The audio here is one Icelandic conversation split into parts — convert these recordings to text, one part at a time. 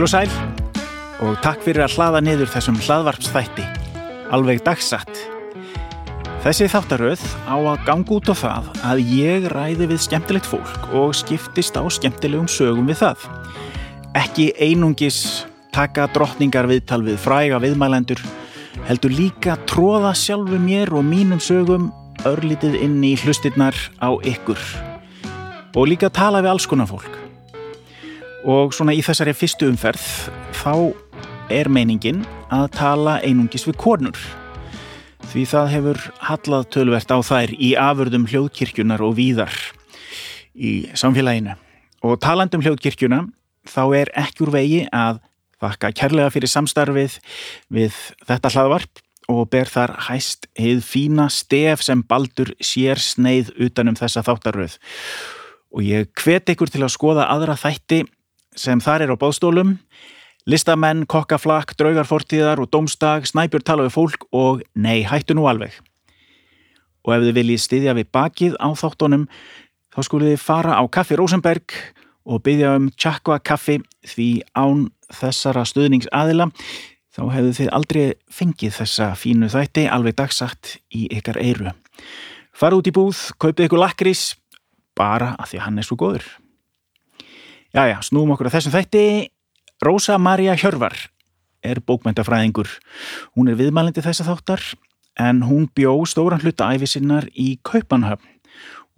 Heil og sæl og takk fyrir að hlaða niður þessum hlaðvarpsþætti, alveg dagsatt. Þessi þáttaröð á að ganga út á það að ég ræði við skemmtilegt fólk og skiptist á skemmtilegum sögum við það. Ekki einungis taka drottningar viðtal við fræga viðmælendur, heldur líka tróða sjálfu mér og mínum sögum örlítið inn í hlustirnar á ykkur. Og líka tala við alls konar fólk. Og svona í þessari fyrstu umferð þá er meiningin að tala einungis við konur. Því það hefur hallað tölvert á þær í afurðum hljóðkirkjunar og víðar í samfélaginu. Og talandum hljóðkirkjuna þá er ekki úr vegi að þakka kærlega fyrir samstarfið við þetta hlaðvarp og ber þar hæst heið fína stef sem baldur sér sneið utanum þessa þáttaröð. Og ég hvet ykkur til að skoða aðra þætti sem þar er á báðstólum, listamenn, kokkaflakk, draugarfortíðar og domstag, snæpjur tala við fólk og nei, hættu nú alveg. Og ef þið viljið styðja við bakið á þáttunum, þá skulið þið fara á Kaffi Rosenberg og byggja um tjakka kaffi því án þessara stuðningsaðila þá hefðu þið aldrei fengið þessa fínu þætti alveg dagsagt í ykkar eiru. Fara út í búð, kaupið ykkur lakrís, bara að því hann er svo góður. Jæja, snúum okkur að þessum þætti. Rósa Maria Hjörvar er bókmæntafræðingur. Hún er viðmælindi þessa þáttar en hún bjó stóran hluta æfisinnar í Kaupanhöfn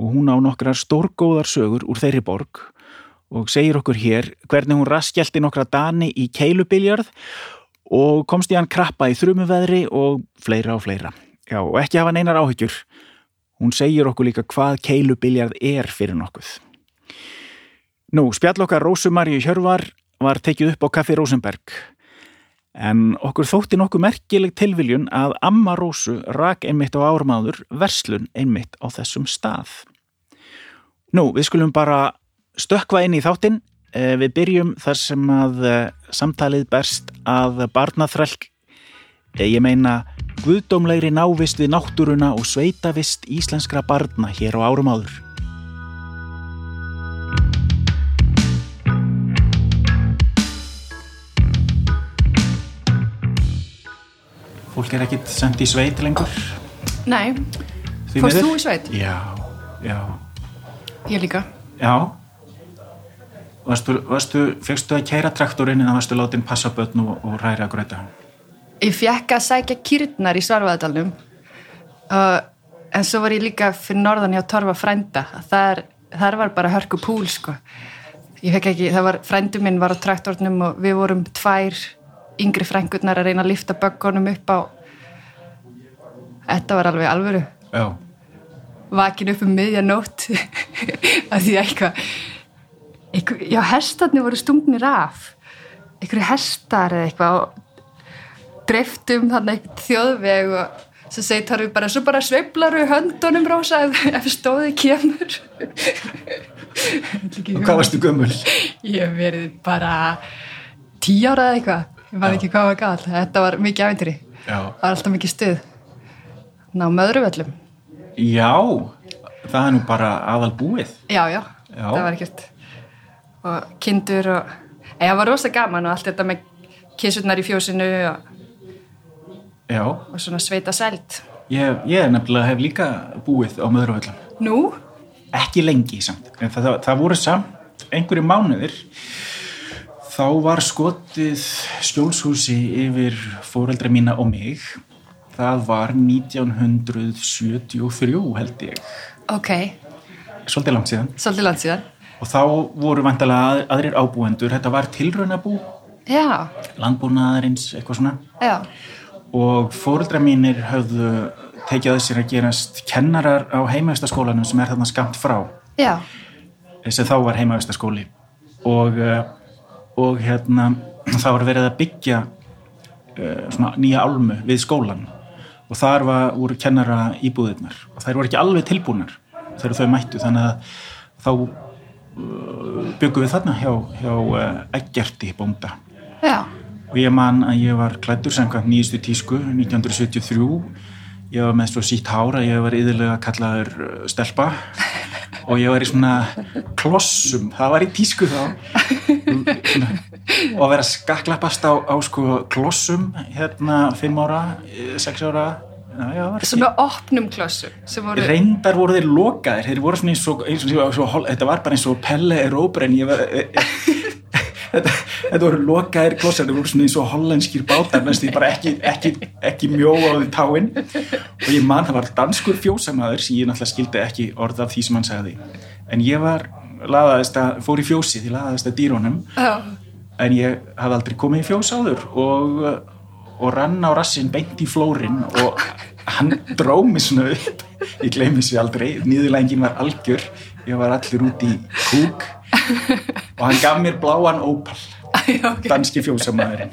og hún á nokkrar stórgóðar sögur úr þeirri borg og segir okkur hér hvernig hún raskjælti nokkra dani í keilubiljörð og komst í hann krappa í þrumuveðri og fleira og fleira. Já, og ekki hafa neinar áhyggjur. Hún segir okkur líka hvað keilubiljörð er fyrir nokkuð. Nú, spjallokkar Rósumarju Hjörvar var tekið upp á Kaffi Rósenberg en okkur þótti nokkuð merkileg tilviljun að Amma Rósu rak einmitt á ármáður verslun einmitt á þessum stað. Nú, við skulum bara stökva inn í þáttinn. Við byrjum þar sem að samtalið berst að barnaþrælk, ég meina guðdómlegri návist við náttúruna og sveitavist íslenskra barna hér á árum Fólk er ekkit sendt í sveit lengur. Nei, fórst þú í sveit? Já, já, Ég líka. já. Fegstu að kæra traktorinn en það varstu látin passa börn og, og ræra gröta? Ég fekk að sækja kýrnar í Svarfaðadalum uh, en svo var ég líka fyrir norðan hjá Torfa frænda. Þar, þar var bara hörku púl sko. Ég fekk ekki, það var, frændu minn var á traktornum og við vorum tvær yngri frængurnar að reyna að lifta böggunum upp á Þetta var alveg alvöru. Já. Vakin upp um miðjanótt að því eitthvað eitthvað, já, hestarnir voru stungnir af einhverju hestar eða eitthvað og dreiftum þannig þjóðveg og svo segir Torfi bara, svo bara sveiflaru höndunum rosa ef, ef stóðið kemur Og hvað varstu gömul? Ég verið bara tíu ára eða eitthvað ég var ekki hvað var galt, þetta var mikið ævintýri Já. það var alltaf mikið stuð ná möðruvöllum Já, það er nú bara aðal búið. já, já, Já. það var ekkert og kindur og en það var rosa gaman og allt þetta með kissurnar í fjósinu og, Já, og svona sveita sælt ég, ég nefnilega hef líka búið á möðruvöllum. nú, Ekki lengi samt, en það, það, það voru samt einhverju mánuðir. Þá var skotið skjólshúsi yfir fóreldra mína og mig. Það var 1973 held ég, ok. Svolítið langt síðan. svolítið land síðan. Og þá voru vantalega aðrir ábúendur, þetta var tilraunabú, já, landbúnaðarins, eitthvað svona. já, og fóreldra mínir höfðu tekið að sér að gerast kennarar á heimavistaskólanum sem er þarna skamt frá. Já. Sem þá var heimavistaskóli og, eh, og hérna þá var verið að byggja uh, svona nýja álmu við skólan og þar var, voru kennara íbúðirnar og þær voru ekki alveg tilbúnar þegar þau mættu. Þannig að þá uh, byggum við þarna hjá, hjá uh, Eggerti bónda. Já, og ég man að ég var klættur samkvæmt nýjustu tísku 1973 ég var með svo sítt hára ég var yðurlega kallaður stelpa og ég var í svona klossum, það var í tísku þá og að vera skaklappast á, á sko klossum hérna fimm ára, eh, sex ára já, já, það var opnum klossu sem voru reyndar voru þeir lokaðir þeir voru svona eins og, þetta var bara eins og Pelle er óbrenn ég var e, e, þetta, þetta voru lokaðir klossar, þetta voru svona eins og hollenskir bátar mest því bara ekki, ekki, ekki mjó á því táin. Og ég man það var danskur fjósamaður sem ég náttúrulega skildi ekki orð af því sem hann sagði. En ég var laðaðist að, fór í fjósi því laðaðist að dýrónum Já, en ég hafði aldrei komið í fjós áður og, og rann á rassin beint í flórin og hann dró mig svona upp. Ég gleymi þessu aldrei, nýðurlængin var algjör. Ég var allir út í kúk og hann gaf mér bláan ópal já, ok. danski fjósamæðurinn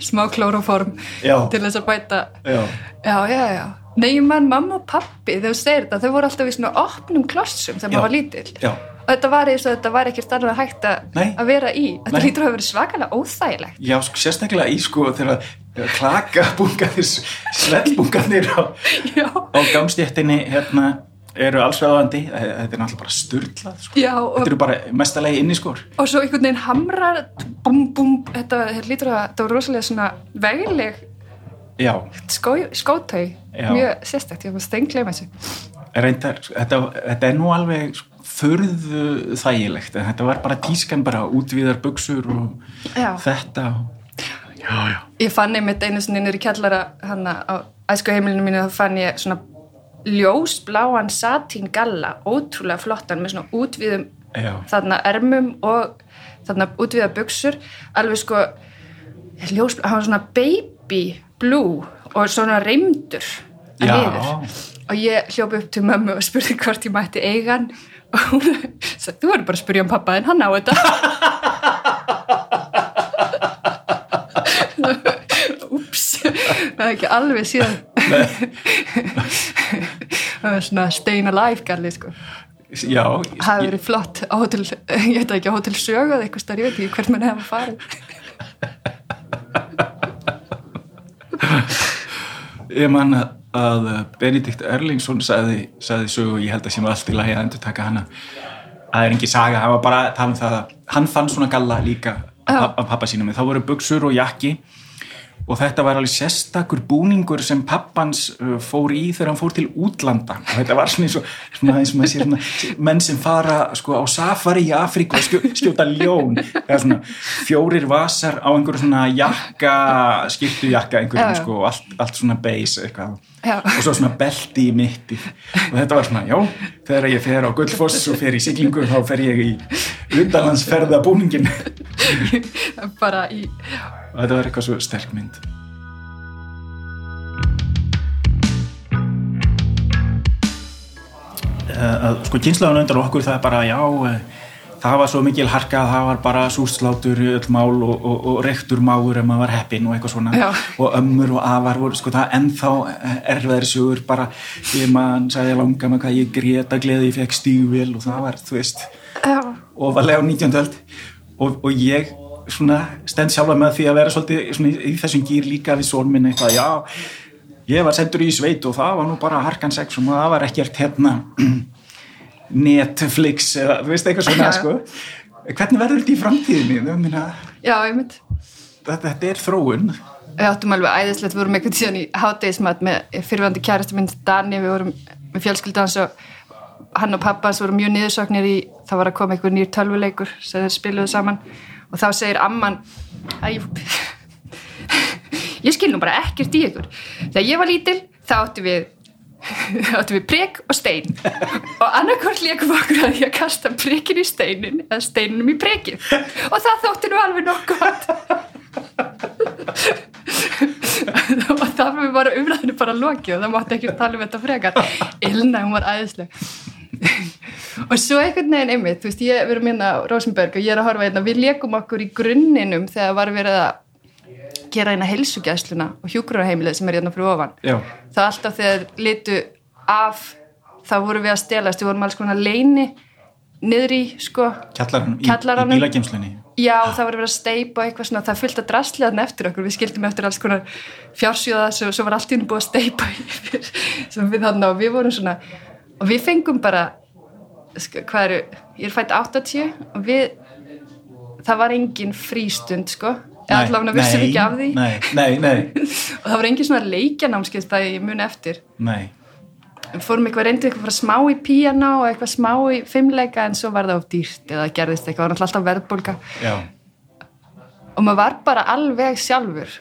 Smá klóroform Já. til þess að bæta já, Já, já, já. Nei, ég man mamma og pappi þú segir þetta, þau voru alltaf í svona opnum klossum þegar maður var lítill. já, Og þetta var eins og þetta var ekkert annað hægt að vera í. Þetta lítur að hafa verið svakalega óþægilegt. já sko, sérstaklega í sko þegar klaka bungaðir svellbungaðir á, á gangstjættinni hérna eru allsveðandi, þetta er náttúrulega bara styrlað sko. Þetta eru bara mestalegi inni skor og svo einhvern veginn hamrar, búm, búm, þetta, lítur að, þetta var rosalega svona skó, skótau, mjög sérstækt, ég var steingleima þessu. reyndar, þetta, þetta er nú alveg förðu þægilegt en þetta var bara tískan bara útvíðar buksur og Já. þetta já, já, Ég fann einmitt einu sinni nýri kjallara hana á æsku heimilinu mínu þá fann ég svona ljósbláan satín galla, ótrúlega flottan með svona útvíðum já, þarna ermum og þarna útvíða buksur alveg sko ljósblá, hann var svona baby blue og svona reymdur að niður og ég hljópi upp til mömmu og spurði hvort ég mætti eiga hann. Og hún sagði, þú verður bara að spurja um pappa en hann á þetta það er ekki alveg síðan. Það var svona staying alive galli sko. Já það hefur verið flott á hótel, ég veit ekki, á hótel sögað eitthvað starf, ég veit ekki hvert mann hefur farið. Ég man að, að Benedikt Erlingsson sagði, sagði sögu, ég held að nú allt í lagi að endur taka hana að það er engin saga, hann var bara að tala um það að hann fann svona galla líka af pappa sínum, þá voru buksur og jakki og þetta var alveg sérstakur búningur sem pappans uh, fór í þegar hann fór til útlanda. Og þetta var svona eins og, svona eins og maður sér svona, menn sem fara sko á safari í Afríku og skjó, skjóta ljón. Eða svona fjórir vasar á einhverju svona jakka skiptu jakka einhverjum sko og allt, allt svona beis eitthvað Já. og svo svona belti í mitti og þetta var svona, já, þegar ég fer á Gullfoss og fer í siglingu þá fer ég í undanlandsferða búningin og bara í þetta var eitthvað svo sterk mynd Eh, að sko kynslaðan undan okkur það er bara já eh, það var svo mikil harka það var bara súslátur öll mál og, og, og rektur máur ef maður var heppin og eitthvað svona Já. og ömmur og afar voru sko það ennþá erfiðari sögur bara ég mann sagði langa með hvað ég greta gleði ég fekk stígvél og það var þú veist já, ofalega á 19. öld og, og ég svona stend sjálfa með því að vera svolítið í, þessum gýr líka við són minn eitthvað, já ég var sendur í sveit og það var nú bara harkan sex og það var ekkert hérna Netflix eða þú veist eitthvað svona sko. Hvernig verður þetta í framtíðinni? Þú meina, já, einmitt. þetta, þetta er þróun. Við áttum alveg æðislegt, við vorum eitthvað síðan í hátegismat með fyrirvændi kærastu minn Dani, við vorum með fjölskyldans og hann og pappa hans voru mjög niðursoknir í, það var að koma einhver nýr tölvuleikur sem þeir spiluðu saman. Og þá segir amman að ég ég skil nú bara ekkert í ykkur. Þegar ég var lítil þá áttum við áttum við prek og stein. Og annarkvort leikum við okkur að að kasta prekin í steinin eða steininum í prekið og það þótti nú alveg nokkuð gott. Og það var bara umræðinu bara lokið og það mátti ekki tala um þetta frekar. Ilna, hún var æðisleg. Og svo einhvern veginn einmitt þú veist, ég er verið minna Rosenberg og ég er að horfa hérna, við leikum okkur í grunninum þegar var verið að gera eina heilsugæsluna og hjúkrarheimilið sem er hérna fyrir ofan. Já. það alltaf þegar litu af þá vorum við að stelast, við vorum alls konar leini niður í sko kjallaranum, í, í bílagemslunni Já, það var verið að steipa eitthvað svona, það fylgta drastliðan eftir okkur, við skildum eftir alls konar fjársjóða, svo, svo var allt í henni búið að steipa yfir, sem við þannig og við vorum svona, og við fengum bara sko, hvað eru, ég er fætt 80 og við það var engin frístund sko eða allavega vissum nei, ekki af því. nei, nei, nei, og það var engin svona leikjanámskeitt það ég muni eftir. Nei. við fórum eitthvað reyndið eitthvað smá í píano og eitthvað smá í fimmleika en svo var það of dýrt eða gerðist eitthvað, það var alltaf verðbólka Já, og maður var bara alveg sjálfur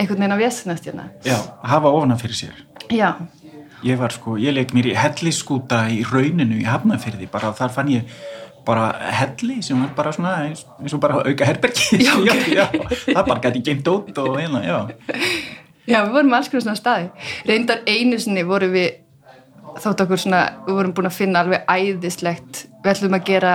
einhvern veginn á vjesinast hérna já, hafa ofan fyrir sér. Já, Ég var sko, ég leik mér í helliskúta í rauninu í Hafnafyrði, bara þar fann ég bara helli sem var bara svona eins, eins og bara auka herbergi Já, ok. já, það bara gæti geimt út og eina, já. Já, við vorum alls konar svona staði. Reyndar einu sinni vorum við þótt okkur svona, við vorum búin að finna alveg æðislegt, við ætlum að gera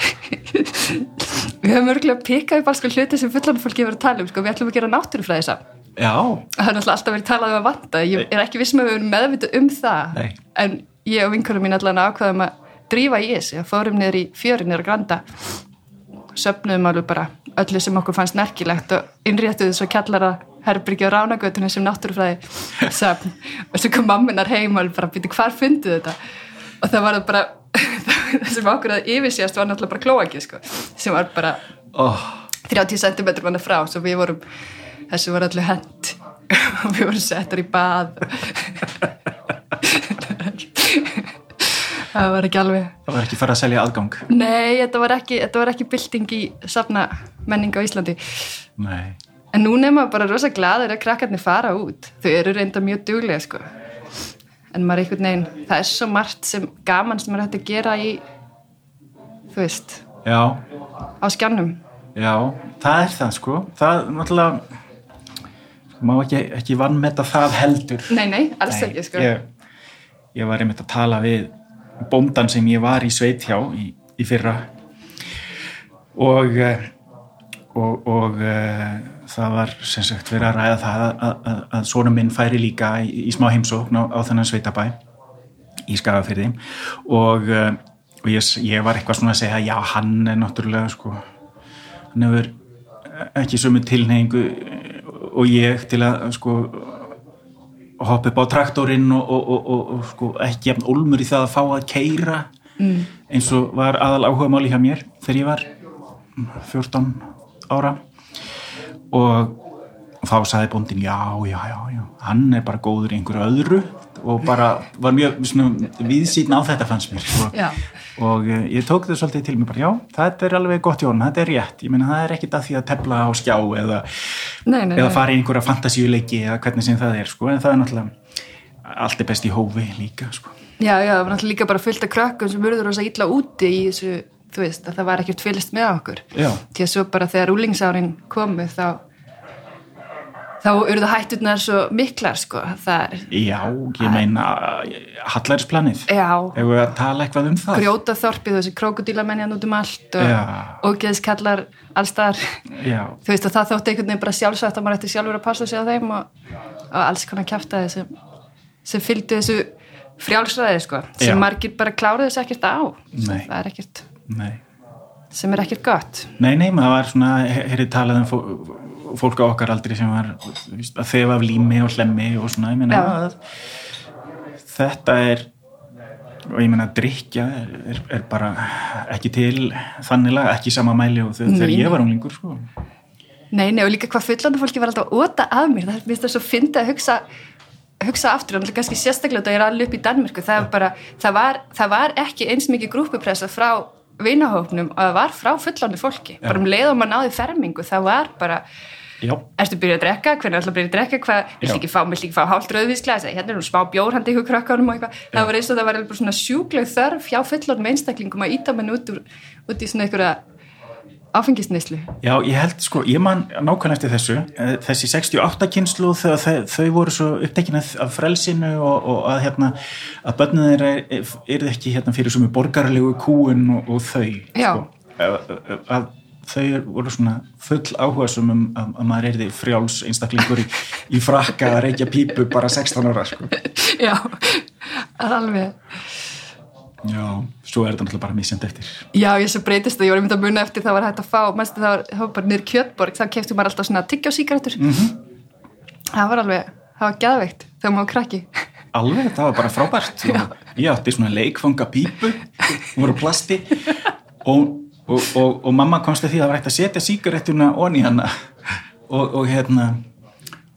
við höfum örgulega pikkað upp alls konar hluti sem fullan fólki hefur að tala um, sko, við ætlum að gera náttúrufræði saman Já, það er alltaf verið talað um að vanta. Ég er ekki vissum að við erum meðvitað um það. Nei. en ég og vinkurum mín allan ákvaðum að drífa í þessu, fórum niður í fjörin niður að granda. Söfnuðum alveg bara öllu sem okkur fannst nerkilegt og innréttuðu svo kjallara herbyrgi og ránagötunni sem náttúrufræði söfn. Og svo kom mamminar heim og bara býti hvar funduðu þetta? Og það var það bara það sem okkur að yfirsíast var náttúrulega bara klóaki sko, sem var bara oh, 30 cm manna frá. Svo við vorum, þessu var allir hend og við vorum settar í bað það var ekki alveg það var ekki farið að selja aðgang? Nei, þetta var ekki, þetta var ekki bylting í safna menning á Íslandi. Nei, en núna er maður bara rosa gladur að krakkarnir fara út. Þau eru reynda mjög duglega sko. En maður er einhvern veginn, það er svo margt sem gaman sem maður hægt að gera í þú veist, já, á skjánum. Já það er það sko, það náttúrulega má ekki, ekki vannmeta það heldur. Nei, nei, alls ekki sko. ég, ég var einmitt að tala við bóndan sem ég var í sveit hjá í, í fyrra. Og eh, og, og uh, það var sem sagt verið að ræða það að, að, að svona minn færi líka í, í smá heimsókn á, á þennan sveitabæ í Skagafyrði og, uh, og ég, ég var eitthvað svona að segja já hann er náttúrulega sko hann hefur ekki sömu tilneyingu og ég til að sko hoppa upp á traktorinn og, og, og, og, sko, ekki jafn olmur í það að fá að keira mm. eins og var aðal áhuga máli hjá mér þegar ég var 14 ára og þá sagði bóndin já, já, já, já hann er bara góður í einhverju öðru og bara var mjög svona, viðsýtn á þetta fannst mér og, Já. Og uh, ég tók þetta svolítið til mig bara já, þetta er alveg gott Jón, þetta er rétt ég meina það er ekkit að því að tefla á skjá eða, nei, nei, eða fara í einhverja fantasíuleiki eða hvernig sem það er sko, en það er náttúrulega allt er best í hófi líka sko. Já, já, það var náttúrulega líka bara fullt af krökkum sem urður rosa illa úti í þessu, þú veist, að það var ekkert fylgst með okkur. Já. Því að svo bara þegar úlingsárin komu þá þá urðu hætturnar svo miklar, sko. Það já, ég meina hallærisplanið já, ef við að tala eitthvað um það grjótaþorpið, þessi krókudílamenjan út um allt og, geðskallar allstaðar. já, Þú veist, og það þótti einhvern veginn bara sjálfsagt að maður ætti sjálfur að passa sig á þeim og, og alls konar kjaftaði sem, sem fylgdi þessu frjálsræði, sko, sem Já. margir bara kláruðu þessu ekkert á. Nei. Það er ekkert nei sem er ekkert gott Nei, nei, maður var svona, heyrið talað um fólk á okkar aldri sem var að þefa af lími og hlemmi og svona, meina að þetta er og ég meina að drikja er, er, er bara ekki til þannig ekki sama mæli og þegar Nei. ég var unglingur sko. Nei, nei, og líka hvað fullandi fólki var alltaf að óta að mér, það finnst það svo fyndi að hugsa hugsa aftur, og kannski sérstaklega þetta er alveg upp í Danmörku, það, bara, það, var, það var ekki eins mikið grúpupressa frá vinahóknum og það var frá fullandi fólki, Já. bara um leið og maður náði fermingu, það var bara Já, ertu byrjuð að drekka, hvernig ætla að byrja að drekka? Hvað, viltu ekki fá, viltu ekki fá hálft rauðvísglas hérna er nú smá bjór handi ykkur krakkanum og eitthvað, það var eins og það var bara svona sjúkleg þörf hjá fullorðum einstaklingum að íta menn út, úr, út í svona einhverja áfengisneislu já, ég held sko, ég man nákvæmlega eftir þessu. Eh, þessi 68 kynslu þegar þau, voru svo upptekin af frelsinu og, og að hérna að börnum þeirra er, er ekki hérna fyrir þau voru svona full áhuga um að, að maður er því frjáls einstaklingur í, í frakka að reykja pípu bara 16 ára sko. Já, það alveg. Já, svo er þetta náttúrulega bara misjandi eftir. Já, ég svo breytist það, ég var einmitt að muna eftir það var hægt að fá, mannstu það var, það var bara niður kjötborg þá kefti maður alltaf svona tyggjá sígarettur Mhm. það var alveg, það var geðveikt þegar maður krakki. Alveg, það var bara frábært. Ég átti svona leikfanga pípu hún voru plasti og, og, og, og mamma komst að því að það var hægt að setja síkarettuna onni hana og, og hérna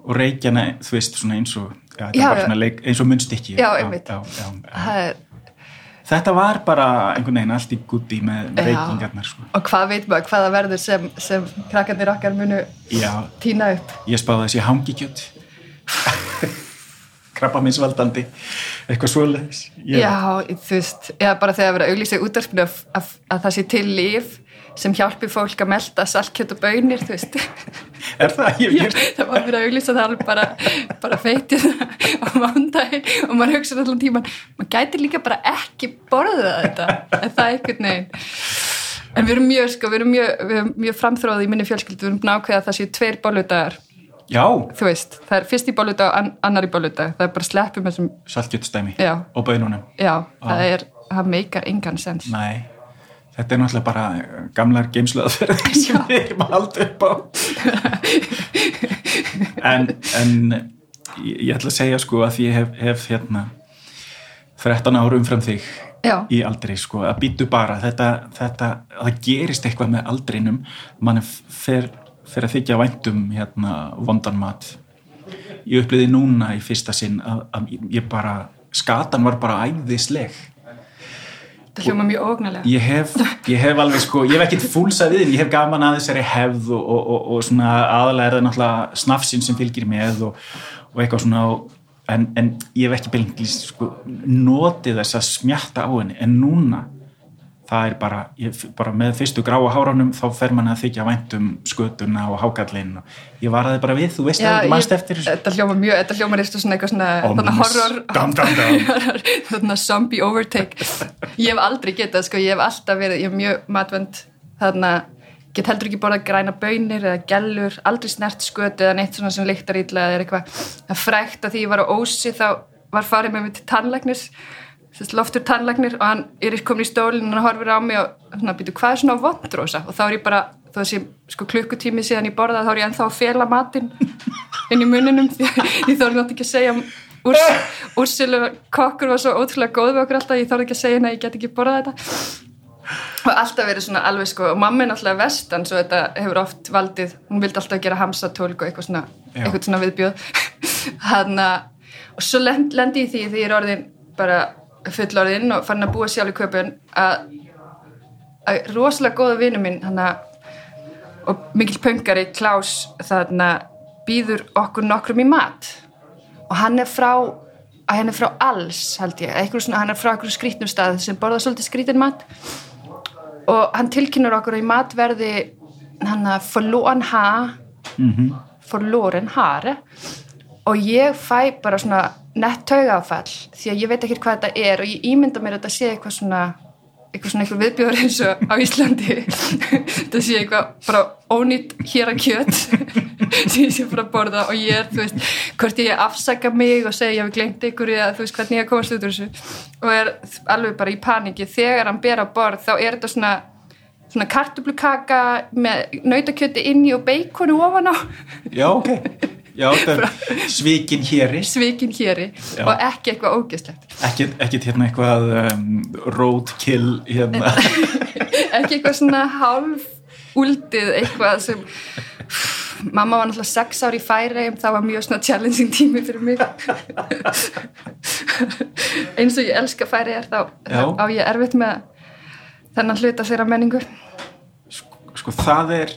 og reykjana, þú veist, svona eins og þetta Já, svona leik, eins og munstykki Já, einmitt. já, já, já. Það þetta var bara einhvern veginn allt í gutti með reykingarnar sko. og hvað veit maður, hvaða verður sem, sem krakkarnir okkar munu já, týna upp. ég spáði þessi hangikjöt krabba minnsvaldandi eitthvað svoleiðis Ég- Já, þú veist, eða bara þegar að vera auglýsið útdarpinu að, að, að það sé til líf sem hjálpi fólk að melda saltkjöt og bönir, þú veist. er það? Ég, Já, það var verið að auglýsa það bara, bara feitið á mándaginn og maður hugsa allan tíman, maður gæti líka bara ekki borða þetta, en það er einhvern veginn. En við erum mjög, sko, við erum mjög, mjög framþróði í minni fjölskyldu, við erum búin að það séu tveir bolludagar, já, þú veist, það er fyrst í bolludag og an, annar í bolludag, það er bara sleppum þessum, saltkjötstæmi Já. og bönunum. Já, það er, það meikar engan sens. Nei, þetta er náttúrulega bara gamlar geimsluðaferðir sem við erum að halda upp á en, en ég, ætla að segja sko að ég hef, hef hérna 13 árum fram þig Já. í aldri sko, að býtu bara. Þetta, þetta, það gerist eitthvað með aldrinum. Mann fer, fer að þykja væntum hérna vondan mat. Ég uppliði núna í fyrsta sinn að, að ég bara skatan var bara æðisleg. Það hljóma mjög ógnarlega. ég hef, ég hef alveg sko ég hef ekkert fúlsað við þinn, ég hef gaman að þessari hefð og, og, og, og svona aðalega er það náttúrulega snafsinn sem fylgir með og, og eitthvað svona og, en, en ég hef ekki beinlega sko, notið þess að smjatta á henni. En núna það er bara, ég, bara með fyrstu gráa háránum þá fer mann að þykja vænt um skötuna og hákallin og ég var að þið bara við, þú veist Já, að mannst eftir þessu Þetta hljóma mjög, þetta hljóma reist svona eitthvað svona, Ominous. horror, Dum, dum, dum. þannig zombie overtake. Ég hef aldrei getað, sko, ég hef alltaf verið, ég hef mjög matvend, þannig að get heldur ekki borðað græna bönir eða gellur, aldrei snert skötu eða neitt svona sem lyktar illa eða er eitthvað það frækt að því ég var á ósi þá var farið með mig til tannlæknis þess loftur tannlæknir og hann er komin í stólinn og hann horfir á mig og svona býtu hvað er svona vondrósa og þá er ég bara þó að sé sko klukkutími síðan ég borðað þá er ég ennþá að fela matinn inn í muninum því ég þorði nátt ekki að segja Úrs, Úrsilu kokkur var svo ótrúlega góð við okkur alltaf ég þorði ekki að segja henni að ég get ekki borðað þetta. Og alltaf verið svona alveg sko og mamma er náttúrulega vestan svo þetta hefur oft valdið, hún vildi alltaf gera hamsatólk og eitthvað svona, eitthvað svona viðbjóð. Hann og svo lend, lendi ég því því ég er orðin bara fullorðin og fann að búa sjálf í köpun að, að rosalega góða vinu minn hann og mikil pöngari Klaus þarna býður okkur nokkrum í mat. Og hann er frá að hann er frá alls held ég, eitthvað svona, hann er frá eitthvað skrítnum stað sem borða svolítið skrítin mat. Og hann tilkynur okkur í matverði hann að forlóan ha forlóren hare og ég fæ bara svona nett taugafall því að ég veit ekki hvað þetta er og ég ímynda mér að þetta sé eitthvað svona eitthvað svona eitthvað viðbjóður eins og á Íslandi. Þetta sé eitthvað bara ónýtt hér að kjöt. Sem ég sé bara að borða og ég er, þú veist, hvort ég afsaka mig og segja ég hef glemt ykkur eða þú veist hvernig ég að komast út úr þessu. Og er alveg bara í paniki þegar hann ber á borð þá er þetta svona svona kartublukaka með nautakjöti inni og beikonu ofan á. Já, ok já, er svikin héri. Svikin héri Já. og ekki eitthvað ógeslegt ekkert ekkert hérna eitthvað um, roadkill hérna. Ekki eitthvað svona hálf úldið eitthvað sem mamma var náttúrulega sex ár í færeim það var mjög svona challenging tími fyrir mig. Eins og ég elska færeir þá, þá Já. á ég erfitt með þennan hluta þeirra menningu. Sko það er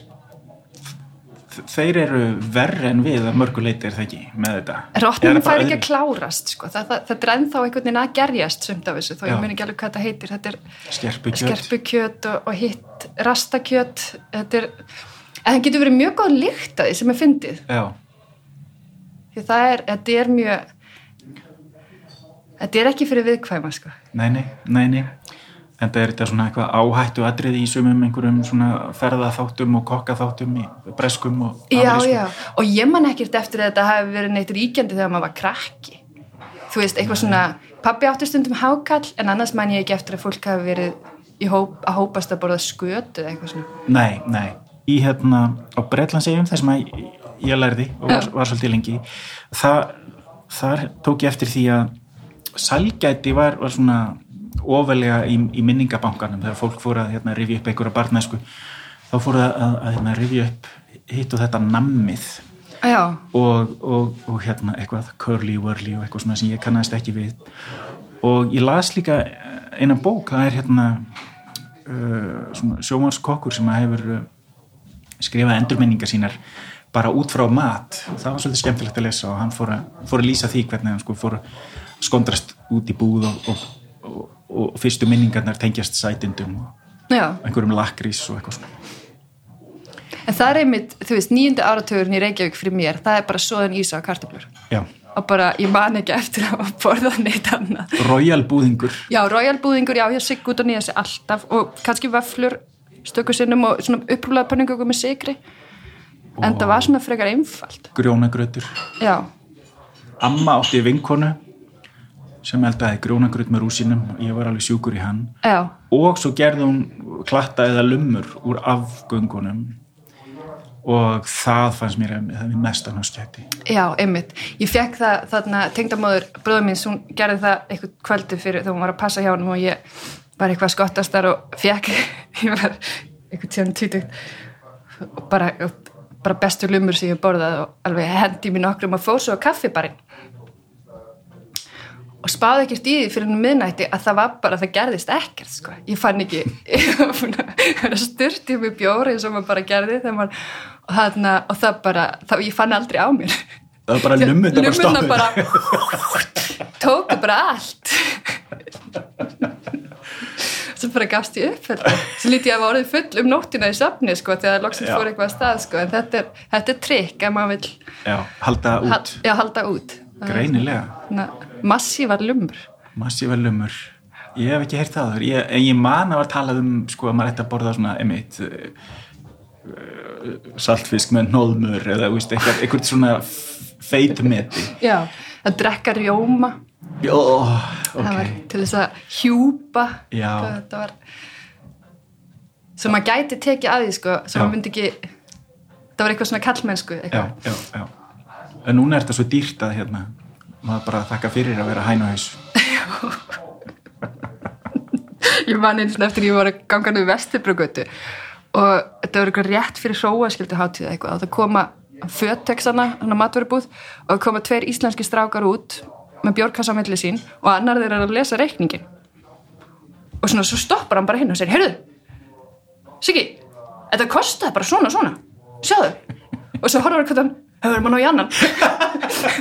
þeir eru verri en við að mörgu leiti er það ekki með þetta? Bara fær ekki að klárast sko. það, það, það er ennþá einhvern veginn að gerjast sumt af þessu, þó Já. ég mun ekki alveg hvað þetta heitir. Þetta er skerpukjöt og, og hitt rastakjöt. Þetta er, en það getur verið mjög góð lykt að því sem er fyndið. Því það er, þetta er mjög þetta er ekki fyrir viðkvæma sko. nei, nei, nei, nei en það er þetta svona eitthvað áhættu atriði í sumum einhverjum svona ferðaþáttum og kokkaþáttum í breskum og já, amerískum. já, og ég man ekkert eftir að þetta hafi verið neitt ríkjandi þegar maður var krakki. Þú veist, eitthvað svona pabbi átti stundum hákall en annars man ég ekki eftir að fólk hafi verið hóp, að hópast að borða skötu eða eitthvað svona. Nei, nei, í hérna á Bretlandsegjum þar sem að ég- ég lærði og var, var svolítið lengi það, þar tók ég eftir því að salgæti var, var svona ofalega í, í minningabankanum þegar fólk fór að hérna, rifja upp einhverja barnæsku þá fór að, að, að hérna, rifja upp hitt og þetta nammið. Og, og, og hérna eitthvað curly-wurly og eitthvað svona sem ég kannast ekki við. Og ég las líka eina bók, það er hérna uh, svona sjómanskokkur sem hefur uh, skrifað endurminningar sínar bara út frá mat. Það var svolítið skemmtilegt að lesa og hann fór að, fór að lýsa því hvernig hann sko fór að skondrast út í búð og, og, og, og fyrstu minningarnar tengjast sætindum og já. einhverjum lakrís og eitthvað svona en það er einmitt, þú veist, nýjundu áratugurinn í Reykjavík fyrir mér, það er bara soðan ísa og kartöflur. Já, og bara, ég man ekki eftir að borða neitt annað. Royal búðingur. Já, royal búðingur, já, ég sigg út og nýja sig alltaf og kannski vöflur stöku sinnum og svona upprúlega panningöku með sigri en það var svona frekar einfalt. Grjónagrötur Já, Amma átti vinkonu sem eldaði grjónagröt með rúsinum ég var alveg sjúkur í hann. Já, og svo gerði hún klatta eða lummur úr afgöngunum. Og það fannst mér að það er mest að náttúrulega já, einmitt. Ég fekk það þarna, tengdamóður bröður mín, hún gerði það eitthvað kvöldi fyrir þegar hún var að passa hjá hann og ég var eitthvað skottastar og fekk ég var eitthvað tíðan tvítugt og bara, bara bestu lumur sem ég borðað og alveg hendi mér nokkrum og fór svo á kaffibarinn og spáði ekkert í því fyrir henni miðnætti að það var bara, það gerðist ekkert sko. ég fann ekki ég var búin að styrti mig bjóri eins og maður bara gerði maður, og, þarna, og það bara, það, ég fann aldrei á mér það var bara lummur það bara bara tóku bara allt svo bara gafst ég upp þetta. svo lítið ég að orðið full um nóttina í safni sko, þegar loksins Já. fór eitthvað að stað sko. en þetta er, þetta er trikk að maður vil já, halda út, hal, já, halda út greinilega Na, massívar lumur. Massífa lummur ég hef ekki heyrt það ég, en ég man að var talað um sko að maður ætti að borða svona emitt uh, uh, saltfisk með nóðmur eða eitthvað, eitthvað svona feitmeti já, að drekka rjóma. Jó, það ok var til þess að hjúpa þetta var. Sem maður gæti tekið að því sko, sem maður myndi ekki það var eitthvað svona kallmennsku en núna er þetta svo dýrt að hérna maður bara þakka fyrir að vera hænuhaus ég man eins og eftir ég var að ganga niður Vesturbrugötu og þetta var eitthvað rétt fyrir hróaskildu hátíða eitthvað. Það koma fötexana, hann að matvörubúð og koma tveir íslenski strákar út með bjórkassa á milli sín og annar þeir að lesa reikningin og svona svo stoppar hann bara hinn og segir, heyrðu Siggi, þetta kostaði bara svona svona. Sjáðu, og svo horfður hvað hann hefur maður ná í annan?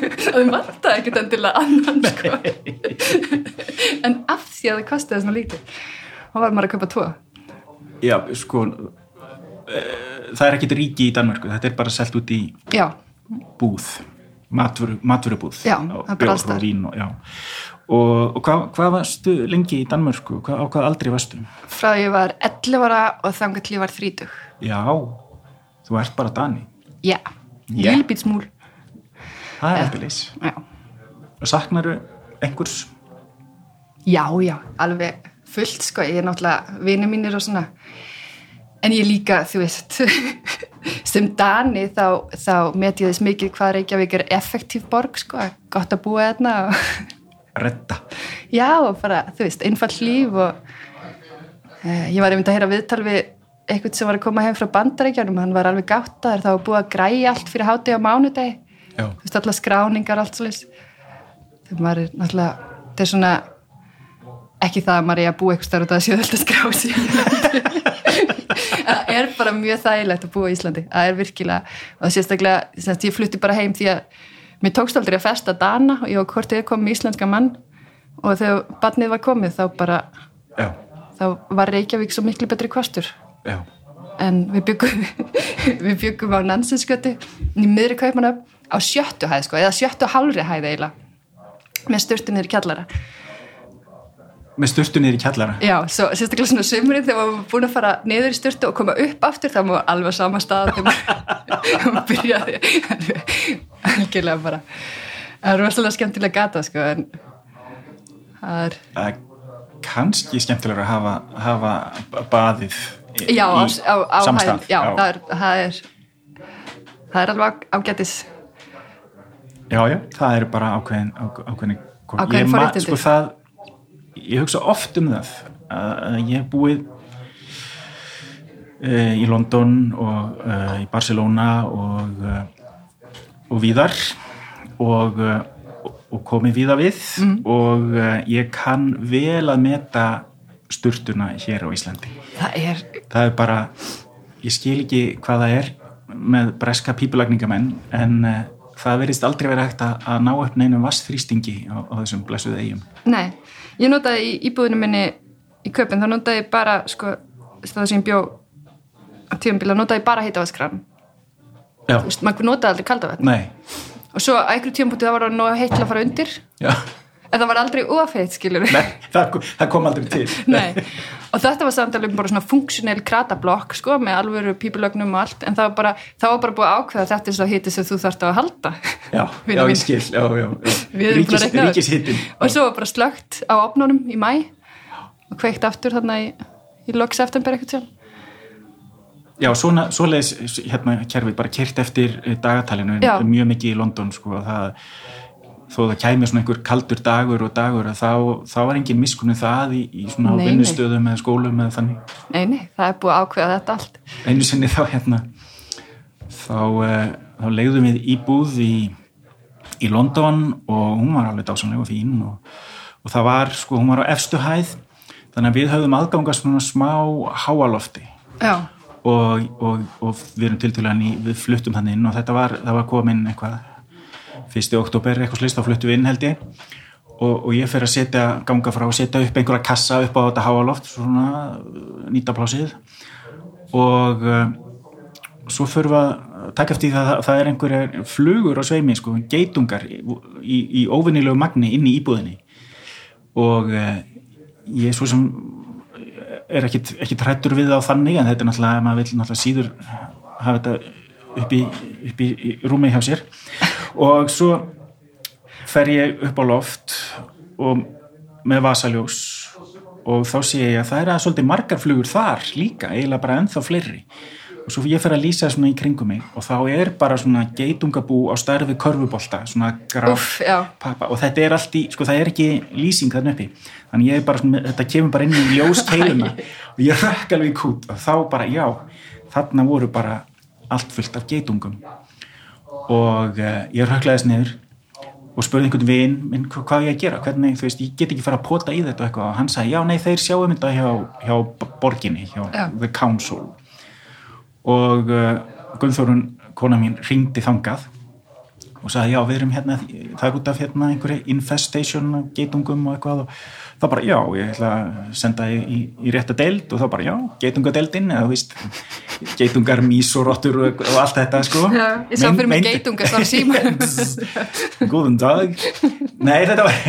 Og þau vantaði ekkert endilega annan sko. en af því að það kostiði svona lítið þá var maður að kaupa tvo. Já, sko uh, það er ekkit ríki í Danmörku þetta er bara selt út í já, búð matvöru, matvörubúð. Já, það er bara bjór alls staðar. og og, hvað, hvað varstu lengi í Danmörku? Hvað, á hvað aldrei varstu? Frá ég var 11 ára og þangar til ég var 30 já, þú ert bara Dani. Já, Já. lilbítsmúl það er leys já. saknaru einhvers? Já, já, alveg fullt sko, ég er náttúrulega vini mínir og svona. En ég líka, þú veist sem Dani þá, þá met ég þess mikið hvað Reykjavík er effektív borg sko, gott að búa þarna og redda. Já, og bara, þú veist, einfall líf og uh, ég var einmitt að heyra viðtal við eitthvað sem var að koma heim frá bandaríkjánum, hann var alveg gáttaður, það var búið að græja allt fyrir hátíð á mánudegi, já, þú veist, allar skráningar, allt svolítið. Þegar maður er náttúrulega, þetta er svona, ekki það að maður er að búa eitthvað starf að það séu alltaf skrá sig. það er bara mjög þægilegt að búa í Íslandi, það er virkilega, og sérstaklega, að ég flutti bara heim því að mér tókst aldrei að festa Dana og ég var hvort ég kom með íslenska mann. Og þegar barnið var komið þá bara, já, þá var Reykjavík svo miklu betri kostur já. En við byggum við byggum á Nansinskötu í miðri kaupmanöf á sjöttu hæð sko, eða sjöttu og hálfri hæð eiginlega með styrtu niður í kjallara. Með styrtu niður í kjallara? Já, svo sérstaklega svona sömurinn þegar maður búin að fara niður í styrtu og koma upp aftur þá maður alveg sama stað þegar maður byrjaði. Algjörlega bara. Það er rosalega skemmtilega gata sko en það er það er kannski skemmtilega að hafa, hafa baðið í, já, í á, á hæðum, stað. já, það er það er, það er alveg ágætis já, já, það er bara ákveðin, ákveðin Ákveðin forréttindi. sko það ég hugsa oft um það að að ég hef búið uh, í London og uh, í Barcelona og uh, og víðar og, og- komið víða við Mm. og ég kann vel að meta sturtuna hér á Íslandi. Það er, það er bara ég skil ekki hvað það er með breska pípulagningamenn en uh, það verðist aldrei verið hægt að, að ná upp neinum vassþrýstingi á, á þessum blessuð eigum nei ég notaði í íbúðinu minni í köpun, þá notaði ég bara sko, það sem ég bjó á tíumbíla, notaði ég bara heitavaskran Já, þú veist, maður notaði aldrei kaldavatn. Nei. Og svo að einhverjum tíumbúti það var að nóg heitt til að fara undir. Já. En það var aldrei ofeitt, skilur Nei, það, það kom aldrei til. Nei, og þetta var samt alveg bara svona funksjonell kratablokk sko með alvöru pípulögnum og allt. En það var bara, það var bara búið ákveða þetta er svo hiti sem þú þarft á að halda Já, já, ég skil. Já, já, já. Reikna það. Ríkishittin og svo var bara slögt á opnunum í mæ og kveikt aftur þarna í, í lok september eitthvað sjálf Já, svona, svoleiðis hérna kerfið bara kert eftir eh, dagatalinu mjög mikið í London sko það þó það kæmi svona einhver kaldur dagur og dagur að þá, þá var engin miskunni það í, í svona vinnustöðum eða skólum eða þannig. Nei, nei, það er búið að ákveða þetta allt. Einu sinni þá hérna þá, uh, þá leiðum við íbúð í, í London og hún var alveg dásanlega og fín og, og það var sko, hún var á efstu hæð. Þannig að við höfðum aðgangast svona smá háalofti. Já, og, og, og við erum tiltölulega ný, við fluttum þannig inn og þetta var, það var komin eitthvað fyrsti oktober eitthvað slist, þá fluttum við inn held ég. Og, og ég fer að setja, ganga frá að setja upp einhverja kassa upp á þetta háaloft svona nýta plásið og uh, svo fyrir við að taka eftir því að það, það er einhverja flugur á sveimi, sko, geitungar í, í, í óvinnilegu magni inn í íbúðinni. Og uh, ég er svo sem er ekkit, ekkit hrættur við það á þannig en þetta er náttúrulega, maður vil náttúrulega síður hafa þetta upp í, upp í rúmi hjá sér og svo fer ég upp á loft og með vasaljós og þá sé ég að það er að svolítið margar flugur þar líka, eiginlega bara ennþá fleiri. Og svo ég fer að lýsa svona í kringum mig og þá er bara svona geitungabú á stærfi körfubolta, svona Úff, já. pappa. Og þetta er allt í, sko það er ekki lýsing þarna uppi, þannig ég er bara svona, þetta kemur bara inn í ljós keiluna og ég rökk alveg í kút og þá bara já, þarna voru bara allt fullt af geitungum og uh, ég rökklaðist niður og spurði einhvern vin minn hva- hvað ég að gera, hvernig, þú veist, ég get ekki fara að pota í þetta og eitthvað. Og hann sagði, já, nei, þeir sjáum þetta hjá, hjá borginni, hjá Já. the council. Og uh, Gunnþórun, kona mín, ringdi þangað og sagði, já, við erum hérna það er út af hérna einhverju infestation geitungum og eitthvað og þá bara, já, ég ætla að senda í, í, í rétta deild. Og þá bara, já, geitungadeildin eða, þú veist, geitungar, mís og og, allt þetta, sko. Já, ég sá fyrir mig geitungar svara símanum. Góðan dag. Nei, þetta var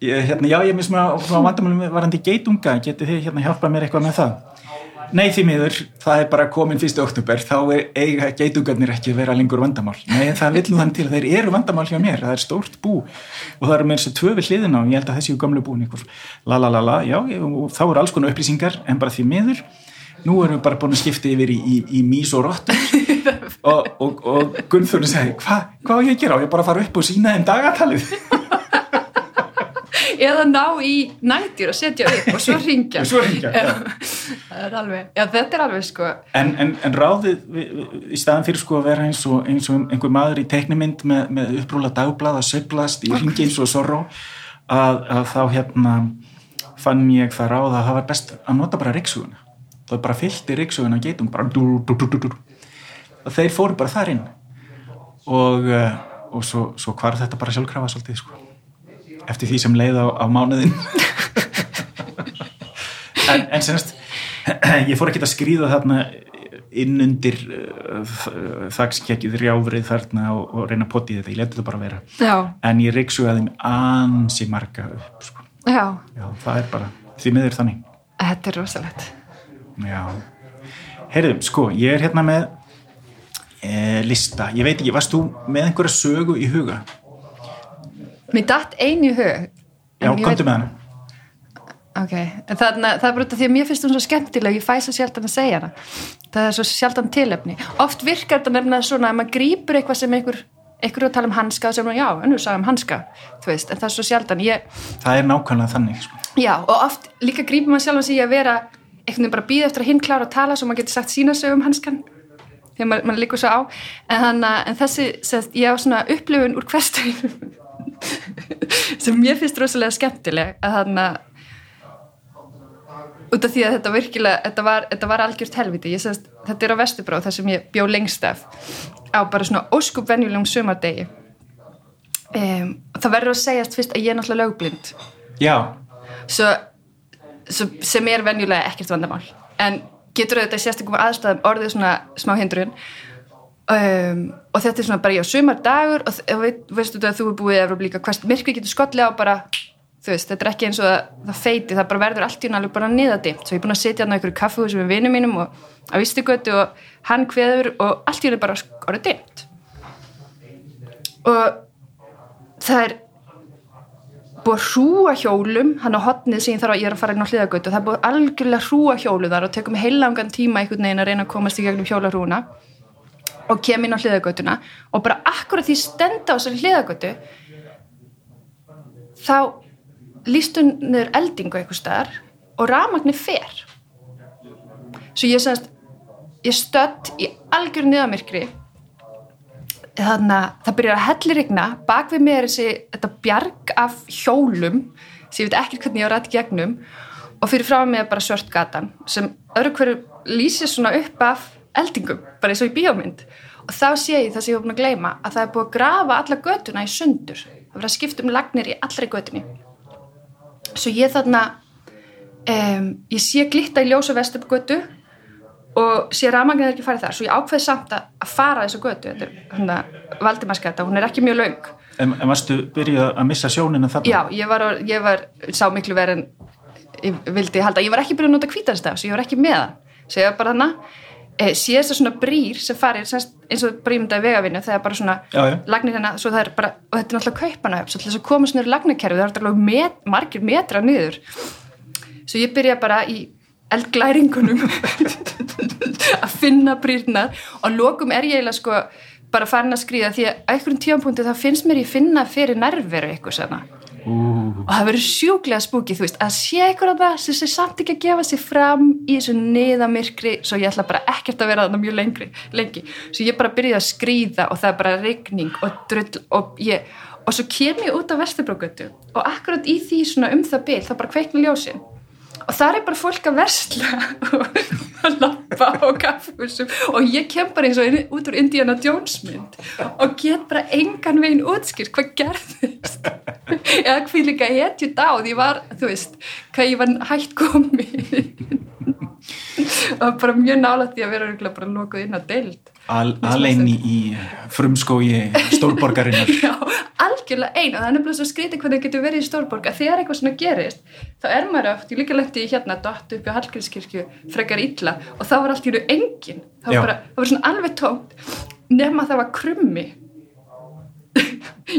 ég, hérna, Já, ég smá, smá vandamálum varandi geitunga, getið þið hérna hjálpað mér eitthvað með það Nei, því miður, það er bara komin 1. oktober, þá er eiga geitungarnir ekki að vera lengur vandamál. Nei, það vil þann til þeir eru vandamál hjá mér, það er stórt bú og það eru með þessu tvö við hliðina og ég held að þessi er gamlu búin ykkur la la la la, já, og þá eru alls konar upplýsingar en bara því miður, nú erum við bara búin að skipta yfir í, í, í mís og rottur og, og, og Gunnþórun segi, hva, hvað á ég að gera? Á ég bara að fara upp og sína þeim dagatalið? Eða ná í nættir og setja upp og svo ringja Og svo það er alveg, já þetta er alveg sko. En, en, en ráðið við- í staðan fyrir sko að vera eins og, eins og einhver maður í teknimynd með, með upprúla dagblað að söblast í ringi eins og sorró að, að þá hérna fann ég það ráð að það var best að nota bara ryggsuguna það bara fyllti ryggsuguna geitung bara dú, dú, dú, og þeir fóru bara þar inn. Og, uh, og svo, svo hvar þetta bara sjálfkrafa svolítið sko eftir því sem leið á, á mánuðin en, en senast ég fór ekki að skrýða þarna inn undir uh, þakskekkið rjáfrið þarna og, og reyna að poti þetta, ég leti þetta bara vera. Já, en ég reyksugaði þeim ansi marga upp sko. já, já, það er bara, því miður þannig. Þetta er rosalegt. Já, heyrðum, sko ég er hérna með e, lista, ég veit ekki, varst þú með einhverja sögu í huga? Mér datt einu hug. Já, komdu með hana. Ok, þarna, það er bara af því að mér finnst hún svo skemmtileg ég fæ svo sjaldan að segja hana. Það er svo sjaldan tilefni. Oft virkar þetta nefnilega svona að maður grýpur eitthvað sem einhver einhverju að tala um hanska og sem já, ennur sagði um hanska veist, en það er svo sjaldan. Ég, það er nákvæmlega þannig sko. já, og oft líka grípum maður sjálf að sig að vera einhvern veginn bara býða eftir að hinn klára að tala svo maður getur sagt sína sög um hanskan þegar maður, maður líkur svo á. En, hana, en þessi, ég á svona upplifun úr hverstæðinu sem mér finnst rosalega skemmtileg að hann að út af því að þetta virkilega þetta var, þetta var algjört helviti sest, þetta er á Vesturbróð þar sem ég bjó lengst af á bara svona óskup venjulegum sömardegi um, það verður að segjast fyrst að ég er náttúrulega lögblind. Já, svo, svo, sem er venjulega ekkert vandamál. En getur auðvitað í sérstökum aðstæðum orðið svona smá hindrun um, og þetta er svona bara já, sumardagur og þ- veit, veistu þú að þú er búið eða líka hvers myrkri getur skollið á bara þú veist, þetta er ekki eins og það, það feiti það bara verður allt í hún alveg bara niðadimt svo ég er búin að sitja hann á einhverju kaffehúsi með vinum mínum og á Ístigötu og hann kveður og allt í hún er bara orðið dimt og það er búið að hrúa hjólum hann á hotnið ég þarf að ég er að fara inn á hliðagötu það er búið algjörlega að hrúa hjólu þar og tekur mig heilangan tíma einhvern veginn að reyna að komast í gegnum hjólarúna og kem inn á hliðagötuna og bara akkurat því stenda á þessari hliðagötu þá lístunir eldingu einhver staðar og rafmagni fer. Svo ég semst ég stödd í algjör niðamirkri þannig að það byrjar að hellir regna bak við mér er þessi þetta bjarg af hjólum sem ég veit ekki hvernig ég á rætt gegnum. Og fyrir frá mig er bara svört gatan sem öðru hverju lýsir svona upp af eldingum, bara eins og í bíómynd. Og þá sé ég það sem ég var búin að gleyma að það er búið að grafa alla götuna í sundur. Það verður að skipta um lagnir í allri götunni. Svo ég þarna um, ég sé glitta í ljósa vesturgötu og sé rafmagnir ekki farið þar. Svo ég ákveði samt að, fara þessu götu. Þetta er hérna Valdimarskata, hún er ekki mjög laung en, en varstu byrjuð að missa sjónina þarna? já, ég var, ég var sá miklu verið en ég vildi halda, ég var ekki byrjuð að nota hvítarstaf svo ég var ekki með það, svo ég var bara hana e, síðast að svona brýr sem farir eins og brýmyndaði vegavinnu það er bara svona Já, já. lagnir hérna svo bara, og þetta er náttúrulega kaupanahöf svo til þess að koma svona lagnarkerfi það er náttúrulega met, margir metra niður. Svo ég byrja bara í eldglæringunum að finna brýrnar. Og lokum er ég eiginlega sko bara farin að skrýða því að á einhverjum tíampunkti þá finnst mér ég finna fyrir nærveru eitthvað svona Ú, og það verður sjúklega spúkið, þú veist, að sé eitthvað að það sem sé samt ekki að gefa sig fram í þessu niðamirkri, svo ég ætla bara ekkert að vera þarna mjög lengri, lengi. Svo ég bara byrjaði að skrýða og það er bara rigning og drull og ég og svo kem ég út á Vesturbrókgötu og akkurat í því svona um það bil þá bara kveikna ljósin og það er bara fólk að versla og að lappa á kaffehúsum og ég kem bara eins og út úr Indiana Jones mynd og get bara engan veginn útskýrt hvað gerðist. Eða hví líka hetju dáð. Ég var, þú veist, hvað ég var hætt komið og bara mjög nálægt því að vera bara lokuð inn á deild al, alveg í, frumskói stórborgarinnar. Já, algjörlega ein og það er nefnilega svo skrítið hvernig það getur verið í Stórborg. Að þegar eitthvað svona gerist þá er maður oft, ég líka lendi í hérna dott upp í Hallgrímskirkju frekar illa og þá var allt í raun engin það var, bara, það var svona alveg tómt nema það var krummi.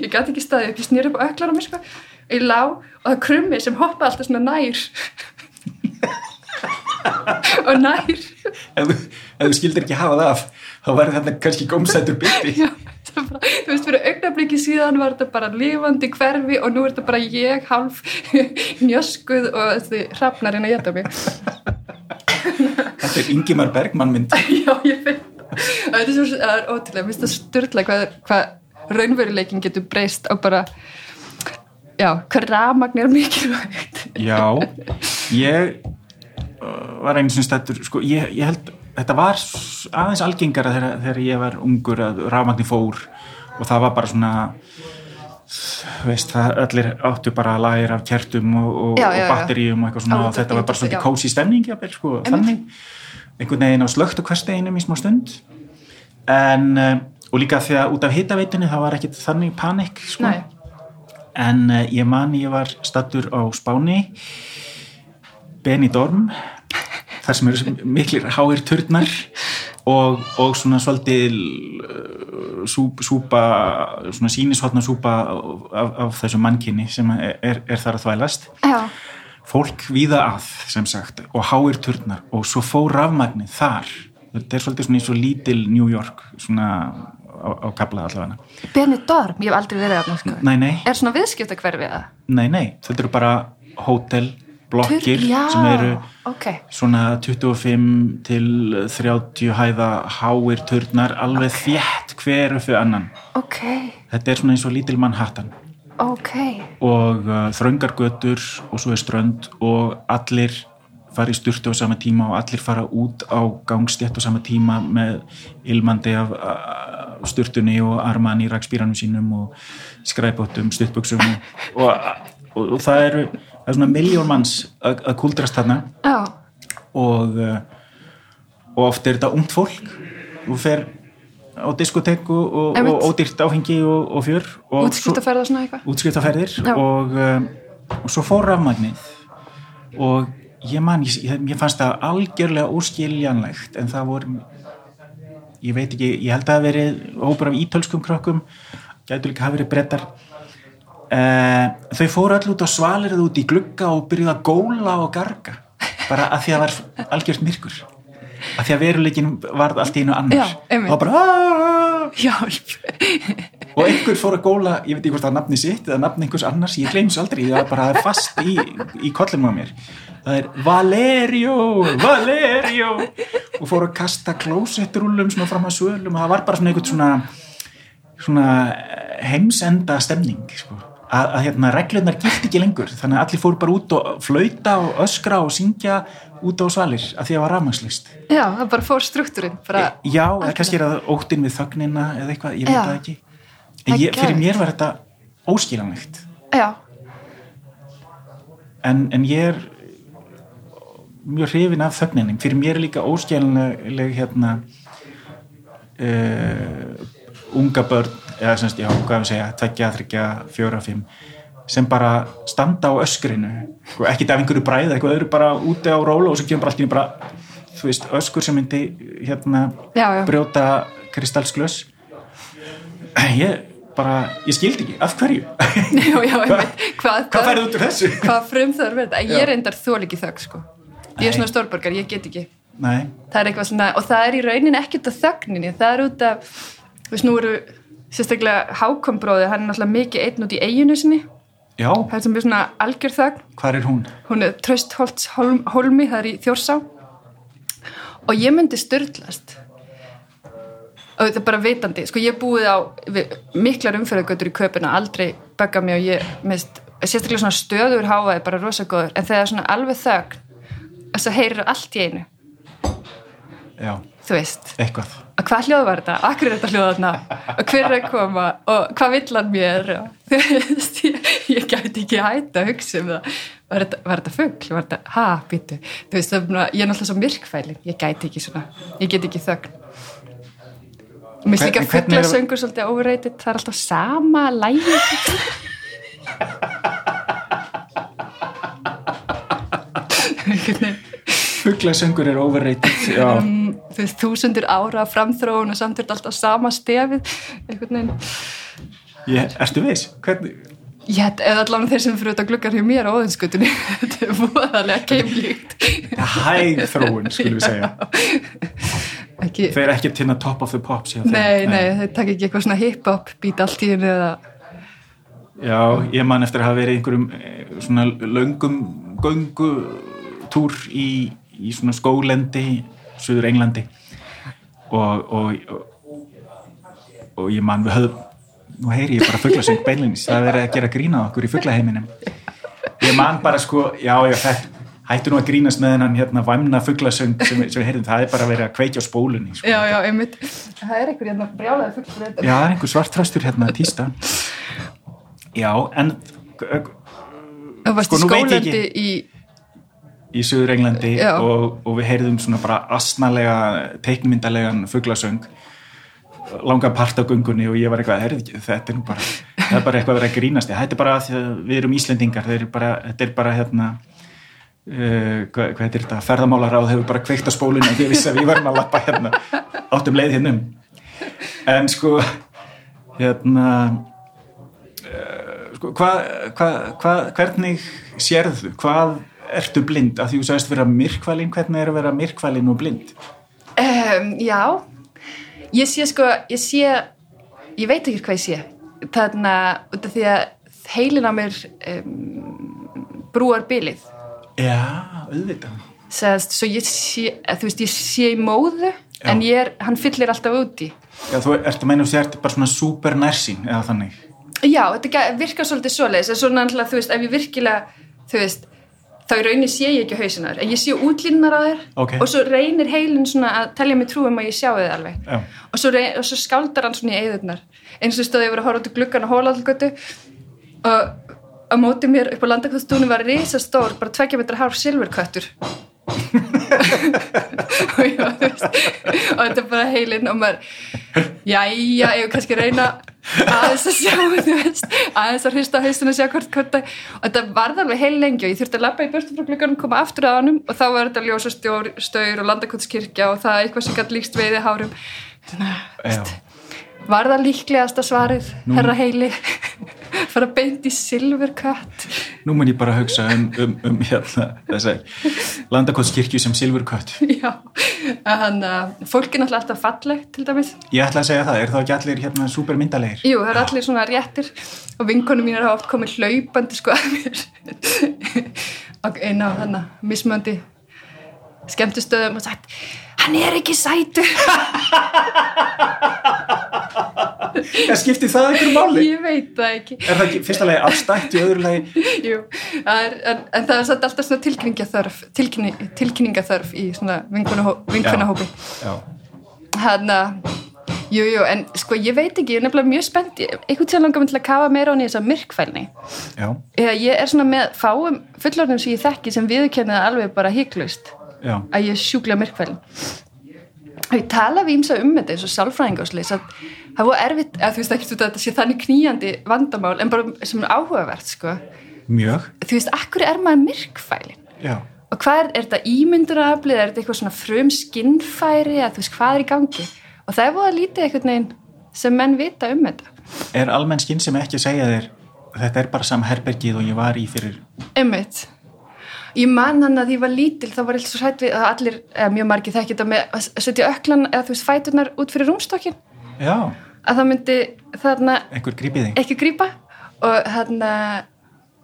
Ég gæti ekki staðið upp ég snýr upp á öklar á mér sko. Ég lá og það krummi sem hoppa alltaf svona nær og nær ef, þú- skildir ekki hafa það af þá verður þetta kannski gómsættur byrti Já, bara, þú veist, fyrir augnabliki síðan var þetta bara lifandi hverfi og nú er þetta bara ég hálf njöskuð og þessi hrafnarinn að geta mig. þetta er Ingimar Bergmann mynd Já, ég finn það. er, svo, ótrúlega, mér finnst það styrla hvað, hvað raunveruleikin getur breyst og bara, já, hvað rafmagn er mikilvægt. já, ég var einu sem stættur sko, ég, ég held, þetta var aðeins algengara þegar, þegar ég var ungur að rafmagni fór og það var bara svona veist, það allir áttu bara lagir af kertum og, og, Já, já, og batteríum og eitthvað svona og þetta var bara svolítið kósi stemning jafnvel, sko, þannig. Einhvern veginn á slögt og hversteginum í smá stund. En uh, og líka því að út af hitaveitunni það var ekkit þannig panik sko. En uh, ég man ég var stattur á Spáni Benidorm þar sem eru miklir háir turnar og, og svona svolítið uh, sú, súpa svona sínishotna súpa af, af þessu mannkinni sem er, er, þar að þvælast. Já, fólk víða að sem sagt og háir turnar og svo fór rafmagnið þar. Þetta er svolítið svona eins og lítil New York svona á, á kabla allavega. Benidorm, ég hef aldrei verið þarna sko. nei, Er svona viðskipta hverfið það? nei, nei, þetta eru bara hótel, blokkir já, sem eru ok, svona 25 til 30 hæða háir turnar alveg þétt hver upp við annan. Ok, þetta er svona eins og lítil Manhattan. Ok. Og uh, þröngargötur og svo er strönd og allir fara í styrtu á sama tíma og allir fara út á gangstétt á sama tíma með ilmandi af styrtunni og arman í rakspýranum sínum og skræbóttum, stuttbuksum og, og, og, og það eru það er svona miljón manns að, kuldrast þarna. Já, og, uh, og oft er þetta ungt fólk. Og fer á diskotek og, og, ódýrt áfengi og, og fjör og útskipt að ferða svona eitthvað? Útskriftaferðir Já. og, um, og svo fór rafmagnið. Og ég man, ég, ég, fannst það algjörlega óskiljanlegt en það voru ég veit ekki, ég held að það verið hópur af ítölskum krokkum gætu líka hafi verið brettar uh, þau fóru all út á svalirðu út í glugga og byrjuðu að góla og garga bara að því að það var algjört myrkur að því að veruleikin varð allt í einu annar Já, einmitt. og bara "Aaaah!" Hjálp og einhver fór að góla, ég veit ekki hvort það er nafni sitt eða nafni einhvers annars, ég gleyms aldrei það er bara það fast í, í kollinum á mér það er Valerio Valerio og fór að kasta klósettrúlum fram að svölum og það var bara svona einhvern svona svona heimsenda stemning sko. Að, að hérna reglunar gilt ekki lengur. Þannig að allir fór bara út og flauta og öskra og syngja út á svalir að því að það var rafmagslist Já, það bara fór struktúrin bara, Já, eða kannski er það óttinn við þögnina eða eitthvað, ég veit það ekki. Það en ég, fyrir mér var þetta óskilanlegt Já, en, en ég er mjög hrifin af þögninning fyrir mér er líka óskilanleg hérna uh, unga börn eða semst, já, hvað við segja, tveggja, þryggja, fjóra, fimm sem bara standa á öskrinu. Sko, ekkit af einhverju bræð, eitthvað öðru bara úti á róla og svo kemur bara allt í bara þú veist, öskur sem myndi hérna Já, já. brjóta kristalsglös ég bara, ég skildi ekki, af hverju? Já, já, einmitt. Hvað, hvað færðu út úr þessu? Hvað frumþörf er þetta? Ég reyndar þól ekki þögg, sko. Ég er svona stórborgar, ég get ekki. Nei, það er eitthvað svona, og það er í rauninni ekki út af þögninni, það er út af nú eru sérstaklega hákombróði, hann er náttúrulega mikið einn út í eiginu sinni, já, það er sem er svona algjör þögn, hvað er hún? hún er Tröstholts Holm, Holmi, það er í Þjórsá. Og ég myndi styrlast og þetta er bara vitandi, sko ég búið á miklar umferðagötur í köpuna aldrei bögga mig og ég mist, sérstaklega svona stöður háa er bara rosa góður en þegar svona alveg þögn þess að heyrir allt í einu. Já, þú veist, eitthvað. Og hvað hljóð var þetta, akkur er þetta hljóð þarna? Og hver er að koma? Og hvað vill hann mér? Og, þú veist, ég, ég gæti ekki hætta að hugsa um það. Var þetta, þetta fugl, var þetta, ha, býtu þú veist, það er ég er náttúrulega svo myrkfælin ég gæti ekki svona, ég get ekki þögn. Mér en hvernig er- fuglasöngur svolítið overrated, það er alltaf sama lægi einhvern veginn Fuglasöngur er overrated um, þú veist, þúsundir ára framþróun og samt er þetta alltaf sama stefið einhvern veginn ég, ertu viss? Hvernig? Ég eða allavega þeir sem fyrir þetta gluggar hjá mér á óðinskutunni, þetta er voðalega keimlíkt. Hæg þróun, skulum við segja Ekki, Þeir ekki til að top of the pops hjá þeim. nei, nei, þeir taka ekki eitthvað svona hip-hop bít allt í henni eða, Já, ég man eftir að hafa verið einhverjum eh, svona löngum göngutúr í, í svona skólendi Suður Englandi og, og, og, og ég man við höfum nú heyri ég bara fuglasöng beinlinis það er að gera grína á okkur í fuglaheiminum ég man bara sko já, já, hættu nú að grínast með hennan hérna væmna fuglasöng sem, sem við heyrðum, það er bara verið að kveikja á spólunni sko. já, já, einmitt. Það er einhver hérna brjálega þetta. Já, það er einhver svartrastur hérna að týsta Já, en Sko, nú veit ég skólandi í, í Suður Englandi og, og við heyrðum svona bara asnalega teiknmyndalegan fuglasöng langa part af gungunni og ég var eitthvað, heyrðu ekki, þetta er nú bara er bara eitthvað að vera grínast þetta er bara að við erum Íslendingar er bara, þetta er bara hérna uh, hvað, hvað er þetta, ferðamálaráð hefur bara kveikt á spólunni og ég vissi að við varum að lappa hérna áttum leið hérna um. En sko hérna uh, sko, hvað, hvað, hvað, hvernig sérðu, hvað ertu blind, af því þú sagðist vera myrkvalin, hvernig er að vera myrkvalin og blind? Um, já, ég sé sko, ég sé ég veit ekki hvað ég sé. Þarna, út af því að heilin á mér um, brúar bilið. Já, auðvitað. Sest, svo ég sé, að, þú veist, ég sé í móðu Já. en ég er, hann fyllir alltaf úti Já, þú ert að meina þú ert bara svona super nærsýn eða þannig. já, þetta virkar svolítið svoleiðis. En svona alltaf, þú veist, ef ég virkilega þú veist, þá í rauninni sé ég ekki hausinar en ég sé útlínunar á þér Ok. og svo reynir heilin svona að telja mig trúum að ég sjá þið alveg Já. og svo, svo skáldar hann svona í eðurnar eins og stóði ég verið að horfa út í gluggan og hóla allgötu og á móti mér upp á landakvöldstúni var risastór bara tvekja metra hár silfurköttur og, já, þú veist, og þetta er bara heilin og maður jæja, ég vil kannski reyna aðeins að sjá þú veist, aðeins að hrista á haustinu að sjá hvort, hvort að, og þetta varð alveg heil lengi og ég þurfti að lappa í burtu frá glugganum koma aftur að honum og þá var þetta ljósa stjór, staur og landakvöldskirkja og það eitthvað sem gætt líkst veiði hárum Já. Var það líklegasta svarið Nú- herra heili? Fara beint í silfurkött Nú mun ég bara að hugsa um, um, um hérna, þess landakotskirkju sem silfurkött. já, en uh, fólk er náttúrulega alltaf fallegt til dæmis. Ég ætla að segja það, er þá ekki allir hérna super myndalegir? jú, það er allir svona réttir og vinkonum mínar hafa oft komið hlaupandi sko að mér. Og eina á þannig mismöndi skemmtustöðum og sagt hann er ekki sætur Það skiptir það einhverju máli? ég veit það ekki Er það ekki fyrsta lagi afstætt í öðru lagi? Jú, er, en, en það er satt alltaf svona tilkynningaþörf tilkynning, tilkynningaþörf í svona vinkunahópi Já. hann að Jú, jú, en sko ég veit ekki, ég er nefnilega mjög spennt einhvern tíðan langar mig til að kafa meira á hann í þessa myrkfælni Já. Eða ég er svona með fáum fullorðum sem ég þekki sem viðurkenni það alveg bara Já. að ég sjúklega myrkfælin og ég tala við ímsa um þetta eins og sálfræðinga og slis að það var erfitt, að þú veist ekki að þetta sé þannig knýjandi vandamál en bara sem er áhugavert sko Mjög. þú veist, akkur er maður myrkfælin Já. og hvað er, er þetta ímyndunaraflið er þetta eitthvað svona frum skinnfæri að þú veist, hvað er í gangi og það er búið að lítið einhvern veginn sem menn vita um þetta Er almenn skinn sem ekki segja þér þetta er bara sama herbergið og ég var í fyrir Einmitt. Ég man hann að því ég var lítil þá var ég svo sætt við að allir, eða mjög margir þekki þetta með að setja öklan eða þú veist fæturnar út fyrir rúmstokkin Já, að það myndi þarna einhver grípið þig. Ekki grípa. Og þarna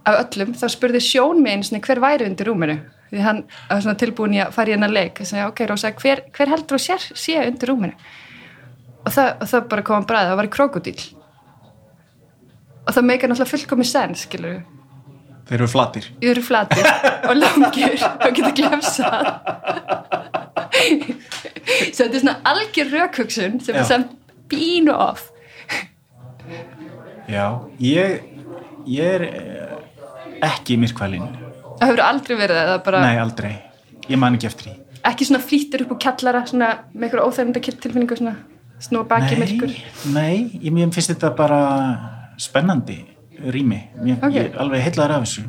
af öllum þá spurði Sjón mig einu sinni hver væri undir rúminu? Því hann var svona tilbúin í að fara í hennar leik. Og segja ok Rósa hver, hver heldur þú sér sé undir rúminu? Og það, og það bara kom að bræða það var í krokodíl og það meikar náttúrulega fullkomi sen skilur við Þeir eru flatir. Þið eru flatir og langir. Og getur glefsað. Svo þetta er svona algjör rökhugsun sem er samt bínu off. Já, ég ég er eh, ekki myrkvælin það hefur aldrei verið það, bara Nei, aldrei, ég man ekki eftir því. Ekki svona flýttur upp úr kjallara svona með einhverja óþægunda tilfinningu svona snúa baki myrkur. Nei, ég, mér finnst þetta bara spennandi rými. Mér, Ok. ég er alveg heillar af þessu.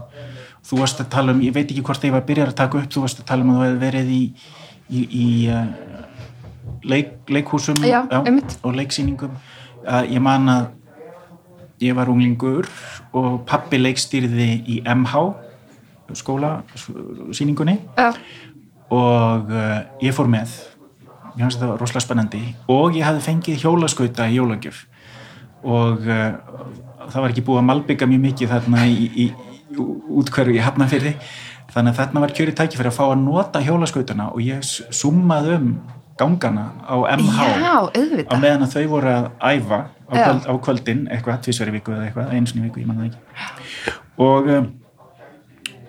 Þú varst að tala um, ég veit ekki hvort ég var að byrja að taka upp, þú varst að tala um að þú hefði verið í í, í uh, leik, leikhúsum Já, einmitt. og leiksýningum. Ég man að ég var unglingur og pappi leikstýrði í MH skóla sýningunni. Já, og uh, ég fór með. Mér finnst þetta rosalega spennandi. Og ég hafði fengið hjólaskauta í jólagjöf. Og uh, það var ekki búið að malbygga mjög mikið þarna í, í, í útkverju í Hafnafyrði þannig að þarna var kjörið tæki fyrir að fá að nota hjólaskautana og ég s- súmmaði um gangana á MH já, á meðan að þau voru að æfa á, kvöld, á kvöldin, eitthvað, tvisveri viku eða eitthvað, einu sinni í viku, ég man það ekki. Og um,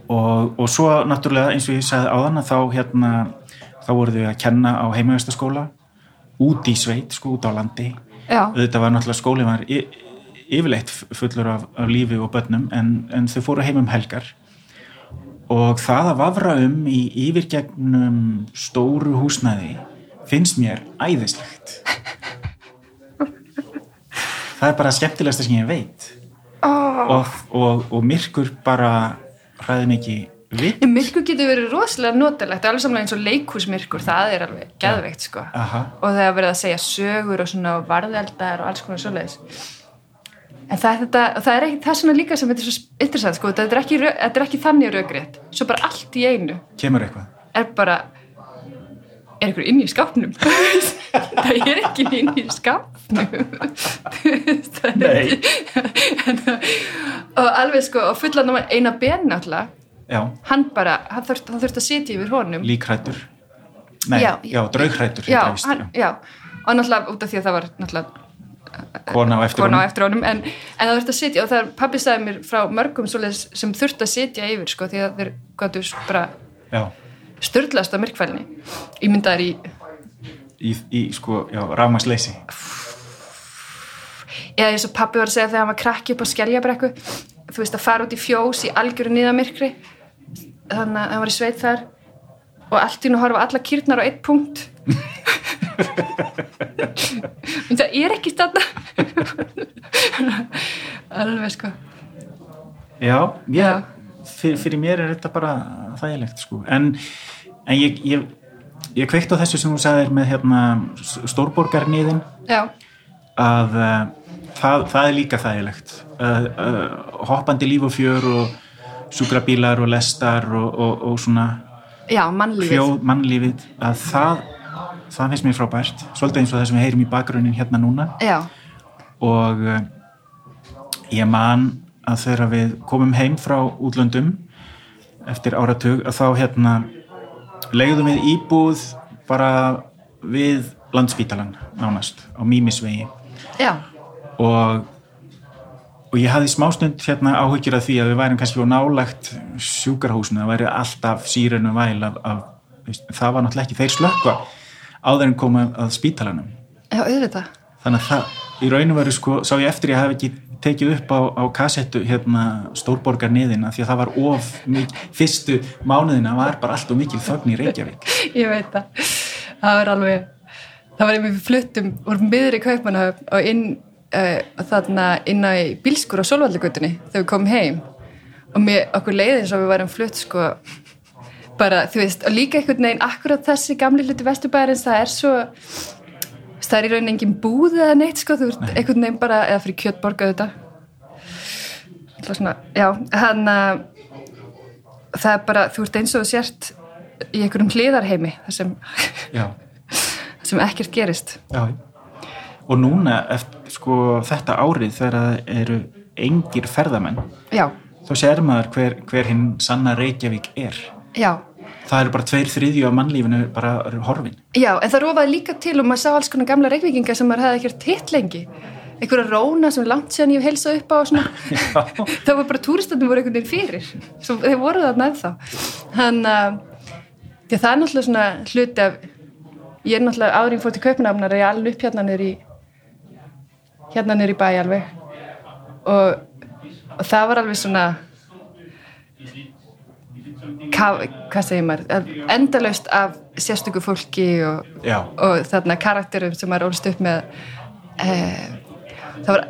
og, og svo náttúrulega eins og ég sagði áðan að þá hérna þá voru þau að kenna á heimavæstaskóla út í sveit, sko, út á landi. Já, þetta var náttúrulega skólinn var yfirleitt fullur af, af lífi og börnum en, en þau fóru heim um helgar. Og það að vafra um í yfirgegnum stóru húsnæði finnst mér æðislegt. Það er bara skemmtilegsta sem ég veit. Oh. og, og, og myrkur bara hræði mikið En myrkur getur verið rosalega notalegt alveg samlega eins og leikhúsmyrkur, það er alveg geðveikt sko. Aha. og það er verið að segja sögur og svona varðeldar og alls konar svoleiðis en það er þetta það er ekki, það er svona líka sem þetta er svo interessant sko, þetta er ekki, þetta er ekki þannig rökrétt. Svo bara allt í einu kemur eitthvað? er bara er ykkur inn í skápnum? Það er ekki inn í skápnum. Það er ekki og alveg sko og fullan á eina ben náttúrulega. Já, hann bara, hann þurft, hann þurft að sitja yfir honum. Líkrættur nei, já, Já. draugrættur já, já. Og náttúrulega út af því að það var náttúrulega kona á eftir kona á honum. eftir honum. En, en það þurft að sitja og það er pabbi sagði mér frá mörgum sem þurft að sitja yfir sko því að þeir gáttu bara já, störtlast á myrkfælni. Ímyndaðir í í, í sko, já, rafmagsleysi eða eins og pabbi var að segja þegar hann var krakki upp á skeljabrekku. Þú veist að fara út í fjós í algjöru niðamyrkri. Þannig að hann var í sveit þar. Og allt í nú horfa alla kýrnar á eitt punkt en það er ekki stanna alveg sko. Já, ég, Já. Fyrir, fyrir mér er þetta bara þægilegt sko, en, en ég, ég ég kveikt á þessu sem þú sagðir með hérna stórborgarniðin já, að uh, það, það er líka þægilegt. Uh, uh, hoppandi líf og fjör og sjúkrabílar og lestar og, og, og svona já, mannlífið. hljóð mannlífið að það það finnst mér frábært, svolítið eins og það sem við heyrum í bakgrunnin hérna núna. Já, og uh, ég man að þegar við komum heim frá útlöndum eftir áratug að þá hérna legðum við íbúð bara við landspítalan nánast á Mímisvegi. Og, og ég hafði smástund hérna áhyggjur af því að við værum kannski á nálagt sjúkarhúsinu, það væri alltaf sírenu væl af, af það var náttúrulega ekki þeir slökka áður en koma að spítalanum. Já, auðvitað. Þannig að það, í raunum veru sko, sá ég eftir ég hafi ekki tekið upp á, á kassettu hérna stórborgar niðina því að það var of mikið, fyrstu mánuðina var bara allt og mikil þögn í Reykjavík. Ég veit það. Það var alveg það var einmitt við fluttum úr miðri kaupmanahöfn og inn uh, þarna inn á bílskur á Solvalligutunni þegar við komum heim. Og mér, okkur leiði eins og við varum flutt sko bara þú veist og líka einhvern veginn akkurat þessi gamli hluti vesturbæðarins það er svo það er í raunin engin búð eða neitt sko þú veist einhvern veginn bara eða fyrir kjötborga þetta svona, já hann að það er bara, þú ert eins og sért í einhverjum hliðarheimi þar sem, þar sem ekkert gerist. Já. Og núna eftir sko þetta árið þegar það eru engir ferðamenn já, þá sér maður hver, hver hinn sanna Reykjavík er já. Það eru bara tveir þriðju af mannlífinu bara horfin. Já, en það rofaði líka til og maður sá alls konar gamla reykvíkinga sem maður hefði ekkert hitt lengi. Einhverja róna sem er langt síðan ég hef heilsað upp á og svona. Það var bara túristandum voru einhvern veginn fyrir. Svo þeir voru þarna ennþá. Þannig að því að það er náttúrulega svona hluti af ég er náttúrulega ég fór til Kaupnafnar er ég alveg upp hérna í hérna í bæ alveg. Og, og það var alveg svona hvað segir maður? Endalaust af sérstöku fólki og, og þarna karakterum sem maður ólst upp með e, það var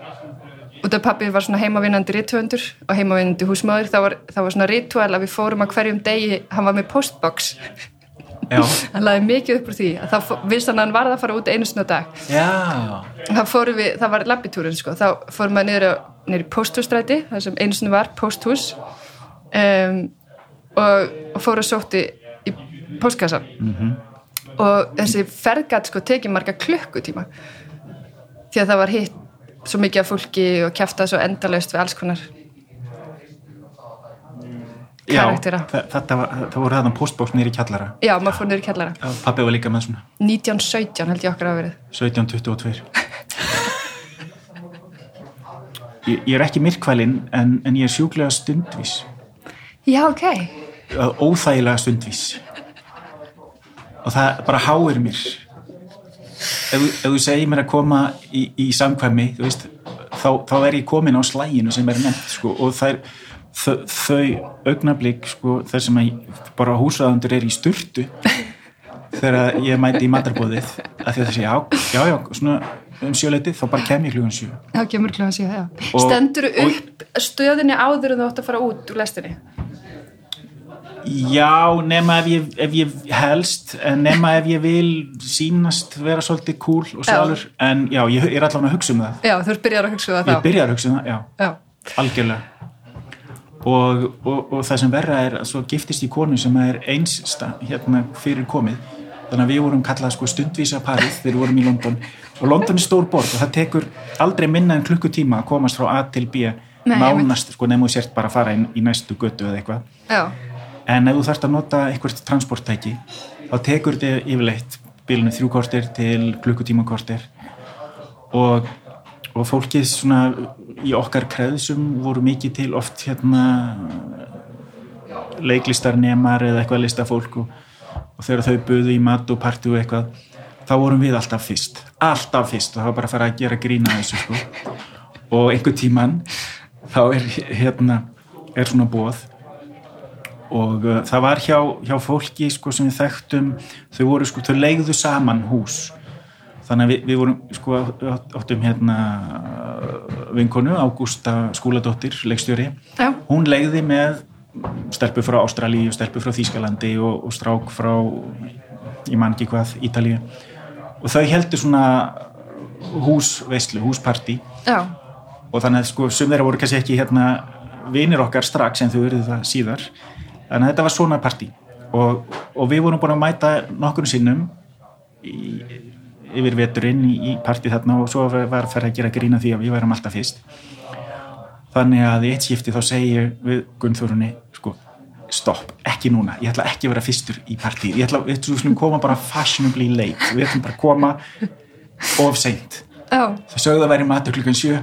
út af pappi var svona heimavinnandi rituöndur og heimavinnandi húsmaður það var, það var svona ritual að við fórum að hverjum degi hann var með postbox. Hann laði mikið upp úr því að þá viðst hann að hann varð að fara út einu á dag. Þá fórum við, það var labbitúrin sko, þá fórum við niður, á, niður í pósthússtræti það sem einu sinni var pósthús. Um, og, og fóru að sótti í póstkassan -hmm. og þessi fergat sko tekið marga klukkutíma. Því að það var hitt svo mikið af fólki og kæftað svo endalaust við alls konar já Karaktera. þa- þetta var, það voru þarna postbóks nýri kjallara. Já, maður fór í kjallara. Já, pabbi var líka með svona. 1917 held ég okkar að verið. 1722 ég, ég er ekki myrkvælin en, en ég er sjúklega stundvís. Já, ok, óþægilega stundvís. Og það bara háir mér. Ef, ef þú segir mér að koma í, í samkvæmi þú veist, þá, þá er ég komin á slæginu sem er nefnt sko, og það er þau, þau augnablík sko, þar sem ég, bara húsraðundur er í sturtu þegar ég mæti í matarbóðið að því að það sé já, já, já, svona um sjöleitið þá bara kem ég klugan sjö. Þá kemur kljóðan síðan, já. Og- stendur og- upp stöðinni áður en þú átt að fara út úr lestinni Já, nema ef ég, ef ég helst, nema ef ég vil sínast vera svolítið cool og sálur, en já, ég, ég er allavega að hugsa um það. já, þú ert byrjar að hugsa um það Ég þá. byrjar að hugsa um það, já, já, algjörlega. Og, og, og það sem verra er að svo giftist í konu sem er eins sta- hérna fyrir komið. Þannig að við vorum kallað sko stundvísa parið þegar við vorum í London. Og London er stór borg og það tekur aldrei minna en klukkutíma að komast frá A til B Nei, nánast, sko nefnum þú sért bara að fara inn í næstu götu eða eitthvað. Já, en ef þú þarft að nota eitthvað transporttæki þá tekur þetta yfirleitt bílunum þrjú kortir til klukkutíma kortir og, og fólkið svona í okkar kreðsum voru mikið til oft hérna leiklistarnemar eða eitthvað listafólk og, og þegar þau buðu í mat og parti og eitthvað þá vorum við alltaf fyrst. Alltaf fyrst. Og það var bara að fara að gera grína þessu sko. Og einhver tíman þá er hérna er svona bóð og uh, það var hjá, hjá fólki sko sem við þekktum. Þau voru sko, þau leigðu saman hús. Þannig að við, við vorum sko átt- áttum hérna uh, vinkonu, Ágústa skúladóttir leikstjóri, já, hún leigði með stelpu frá Ástralíu stelpu frá Þýskalandi og, og strák frá ég man ekki hvað, Ítalíu. Og þau heldur svona húsveislu, húsparti já, og þannig að sko sum þeirra voru kannski ekki hérna vinir okkar strax en þau verið það síðar þannig að þetta var svona partí. Og, og við vorum búin að mæta nokkur sinnum í, yfir veturinn í, í partí þarna og svo var var fyrir að gera grína því að við værum alltaf fyrst. Þannig að í eitt skipti þá segi ég við Gunnþórunni sko stopp, ekki núna, ég ætla ekki að vera fyrstur í partí, ég ætla, ætlum koma bara fashionably late, við ætlum bara að koma of seint. Já, þau sögðu að væri matur klukkan sjö.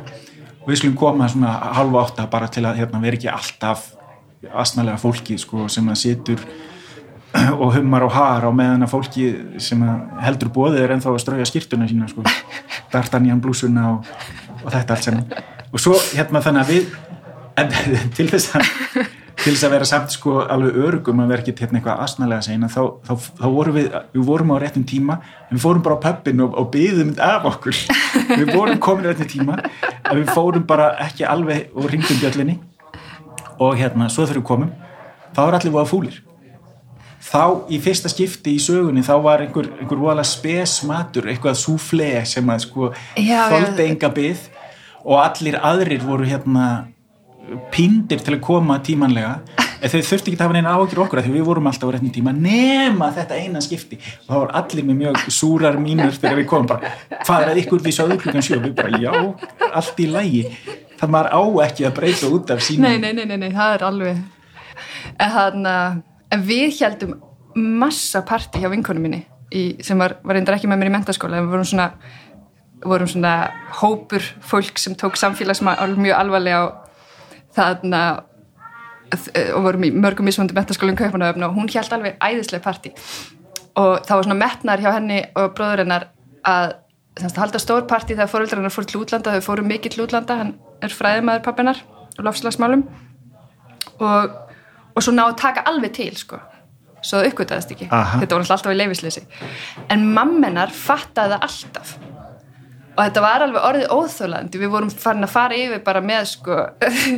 Og við skulum koma svona halva átta bara til að hérna, vera ekki alltaf asnalega fólki sko, sem að situr og hummar og har á meðan að fólki sem að heldur bóðið er ennþá að strauja skýrtuna sína sko, D'Artagnan blúsuna og, og þetta allt saman. Og svo hérna þannig að við en, til þess að til þess að vera samt sko alveg örugum að vera ekki hérna eitthvað asnalega segna þá, þá, þá vorum við, við vorum á réttum tíma en við fórum bara á pöppin og, og byðum af okkur, við vorum komin á réttum tíma, en við fórum bara ekki alveg og ringdum bjöllinni og hérna, svo þegar við komum þá er allir voða fúlir. Þá í fyrsta skipti í sögunni þá var einhver, einhver voðalega spes matur eitthvað súfle sem að sko já. enga byð og allir aðrir voru hérna píndir til að koma tímanlega. En þau þurfti ekki að hafa neina áhyggjur okkur því við vorum alltaf á réttum tíma nema þetta eina skipti. Og það var allir með mjög súrar mínur þegar við komum bara hvað er að ykkur við sögðu klukkan sjö. Og við bara já, allt í lægi það maður á ekki að breyta út af sínum nei, nei, nei, nei, nei, það er alveg en en við heldum massa parti hjá vinkonum minni í, sem var, var reyndar ekki með mér í mentaskóla en við vorum svona vorum svona hópur fólk sem tók samfélagsmál mjög alvarlega þarna og vorum í mörgum mismunandi mentaskólum kaupanöfn og hún held alveg æðislega parti og það var svona metnar hjá henni og bróður hennar að semst, halda stór parti þegar fóreldrar hennar fór til útlanda þau fóru mikið til útlanda, hann er fræðimæður pappinar lofslagsmálum og, og svo ná að taka alveg til sko. Svo það uppgötaðist ekki, Aha. þetta var alltaf í leifisleysi en mammenar fattaði það alltaf. Og þetta var alveg orðið óþólandi við vorum farin að fara yfir bara með sko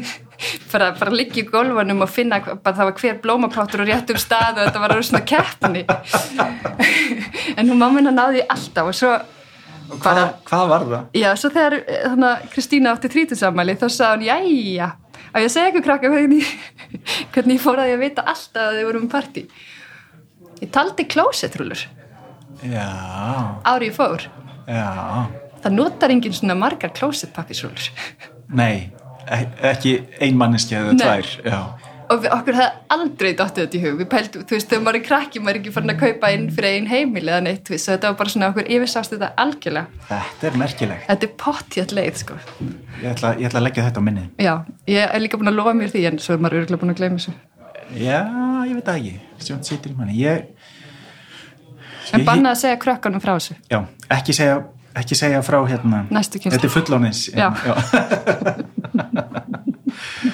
bara, bara liggja í gólfanum og finna bara það var hver blómapáttur og réttum stað og þetta var orðið svona keppni. En hún mamma hennar náði alltaf. Og svo hvað, hvað var það? já, svo þegar eh, þannig að Kristína átti trítusamæli þá sagði hún, jæja að ég segja ykkur krakka hvernig, hvernig ég fór að ég vita alltaf að þið vorum um partí? Ég taldi klósetrúlur já, árið ég fór. Já. Það notar enginn svona margar klósetpappisrúlur nei, e- ekki einmanniski eða tvær já. Og við, okkur hefði aldrei dottið þetta í hug. Við pældum, þú veist, þegar maður er krakki maður er ekki farin að kaupa inn fyrir einn heimil eða neitt, veist, þetta var bara svona okkur yfirsást þetta algjörlega, þetta er merkilegt. Þetta er pottjætt leið sko. ég ætla, ég ætla að leggja þetta á minni já, ég er líka búin að lofa mér því en svo er maður örgulega búin að gleyma þessu. Já, ég veit það ekki. Ég, en bannað að segja krökkunum frá þessu. Já, ekki segja ekki segja frá hérna. Þetta er fullónis Já.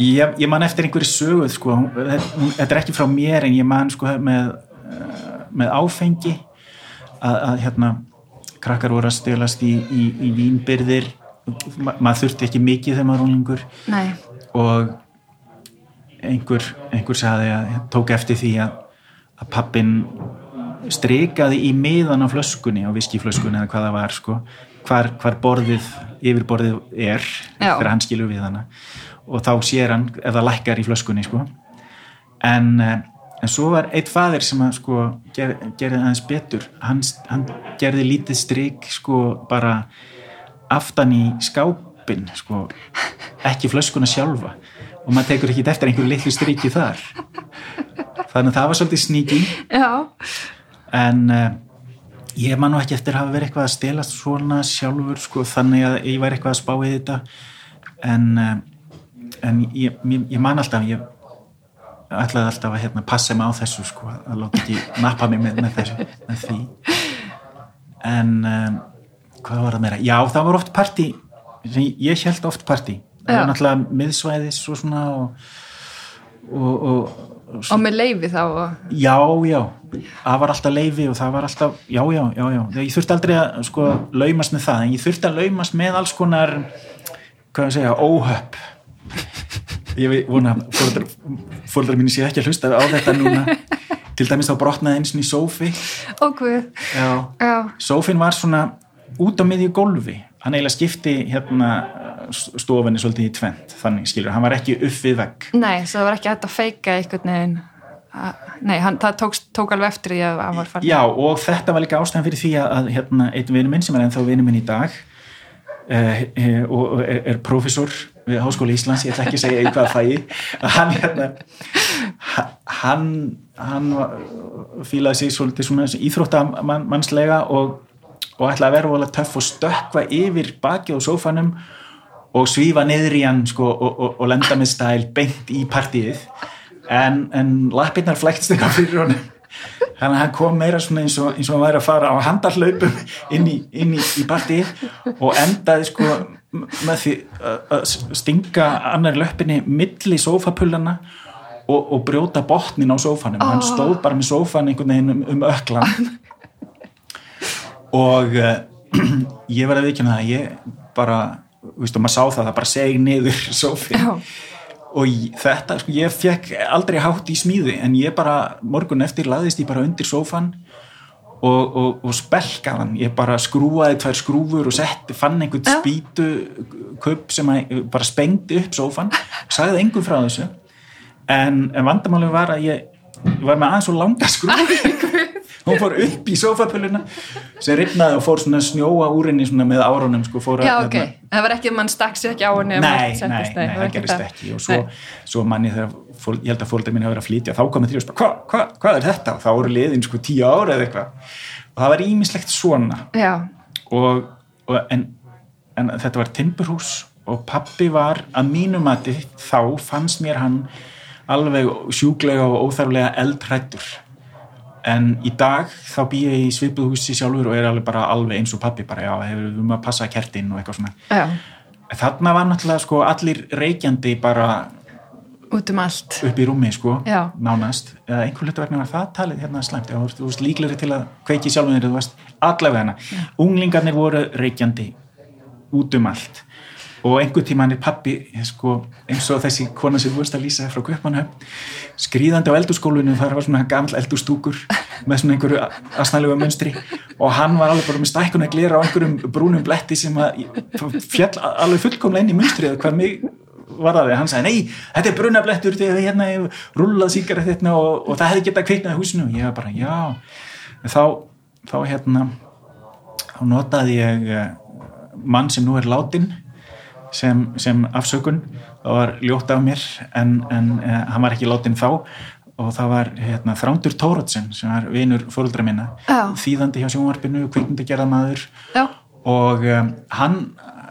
ég, ég man eftir einhverju söguð sko, hún- þetta er ekki frá mér en ég man sko með, eh, með áfengi að, að hérna krakkar voru að stelast í, í, í vínbyrðir Ma, maður þurfti ekki mikið þegar maður nei, og einhver, einhver sagði að tók eftir því að, að pappin strikaði í miðan á flöskunni á viskiflöskunni eða hvað það var sko, hvar, hvar borðið yfirborðið er þegar hann skilur við hana og þá sér hann ef það lækkar í flöskunni sko. en, eh, en svo var eitt faðir sem að sko ger, gerði aðeins betur. Hann, hann gerði lítið strik sko bara aftan í skápin sko ekki flöskuna sjálfa. Og maður tekur ekki eftir einhverju litlu striki þar. Þannig að það var svolítið sníki en uh, ég man nú ekki eftir að hafa verið eitthvað að stelast svona sjálfur sko þannig að ég væri eitthvað að spá í þetta. En, uh, en ég, ég, ég man alltaf ég ætlaði alltaf að hérna, passa mig á þessu sko, að láta ekki nappa mig með, með, þessu, með því. En um, hvað var það meira? Já, það var oft partí ég held oft partí. Það var náttúrulega miðsvæðis og svona og, og, og, og með leifi þá og... Já, já, það var alltaf leifi og það var alltaf, já, já, já, já. Ég þurfti aldrei að sko laumast með það en ég þurfti að laumast með alls konar hvað ég segja, óhöpp ég vona fóldrar mínu sé ekki að hlusta á þetta núna. Til dæmis þá brotnaði eins og í sófi. Sófin var svona út á miðju gólfi. Hann eiginlega skipti hérna stofinni svolítið í tvent, þannig skilur hann var ekki upp við vegg. Nei, það var ekki hægt að feika einhvern veginn. Nei, hann, það tók, tók alveg eftir því að hann var farin Já, og þetta var líka ástæðan fyrir því að, hérna, einn vinur minn sem er ennþá vinur minn í dag eh, eh, og er, er prófessor við Háskóla Íslands, ég ætla ekki að segja í hvað fæi að hann hérna ha- hann, hann fílaði sig svolítið svona íþróttamannslega og, og ætlaði að vera volið töff og stökkva yfir bakið á sófanum og svífa niður í hann sko, og, og, og lenda með stæl beint í partíið. En, en lappirnar flæktst eitthvað fyrir honum. Þannig að hann kom meira svona eins og, eins og hann væri að fara á handarhlaupum inn í, í, í partíið og endaði sko með því að- að stinga annar löppinni milli sófapullana og, og brjóta botnin á sófanum. Hann stóð bara með sófan einhvern veginn um, um öklan og uh, ég var að viðkjöna það ég bara, og maður sá það það bara seg niður sófin Já. og ég- þetta, sko, ég fekk aldrei hátt í smíði, en ég bara morgun eftir laðist ég bara undir sófan og, og, og spelkaðan ég bara skrúaði tvær skrúfur og setti, fann einhvern Já. spýtu kupp sem að, bara spengdi upp sófan, sagði engum frá þessu. En, en vandamálið var að ég, var með aðeins svo langa skrúfur hún fór upp í sófapöluna sem ripnaði og fór svona að snjóa úr henni með árunum sko, að, Já, ok, hérna, það var ekki að mann stakk sér ekki á henni nei, nei, nei, var það gerist það. ekki. Og svo, svo manni þegar fól, ég held að fólkið mín hafa verið að flytja þá komið bara, hva, hva, hvað er þetta? þá voru liðin sko tíu ára eða eitthvað. Og það var ímislegt svona. Og, og en, en þetta var timburhús og pappi var að mínu mati þá fannst mér hann alveg sjúklega og óþarflega eldhrættur en í dag þá bý ég í svipuðhúsi sjálfur og er alveg bara alveg eins og pappi bara já, hefur við um að passa kertin og eitthvað svona. Já, þarna var náttúrulega sko allir reykjandi bara út um allt. Upp í rúmi sko Já. nánast, eða einhver hlutu vegna var það talið hérna slæmt, þú veist- veist líklegri til að kveiki sjálfum þeir, þú veist, allavega hana unglingarnir voru reykjandi út um allt og einhver tíman er pappi sko, eins og þessi kona sem veist að lýsa frá Guðmannhöfn skrýðandi á eldurskólinu, það var svona gamall eldurstúkur með svona einhverju asnælega munstri. Og hann var alveg bara með stækkun að glera á einhverjum brúnum bletti sem að fjall alveg fullkomlega inn í munstrið hvað mig var það hann sagði, nei, þetta er brunablettur þegar hérna ég rullað síkara þetta og, og það hefði getað kveiknað í húsinu. Og ég var bara, já. Þá, þá hérna þá notaði ég eh, mann sem nú er látin sem, sem afsökun. Það var ljótt af mér en, en uh, hann var ekki látin þá og það var hérna, Þrándur Tórótsen sem var vinur fóruldra minna. Já. þýðandi hjá sjónvarpinu, kvikmyndagerðamaður Já, og um, hann uh,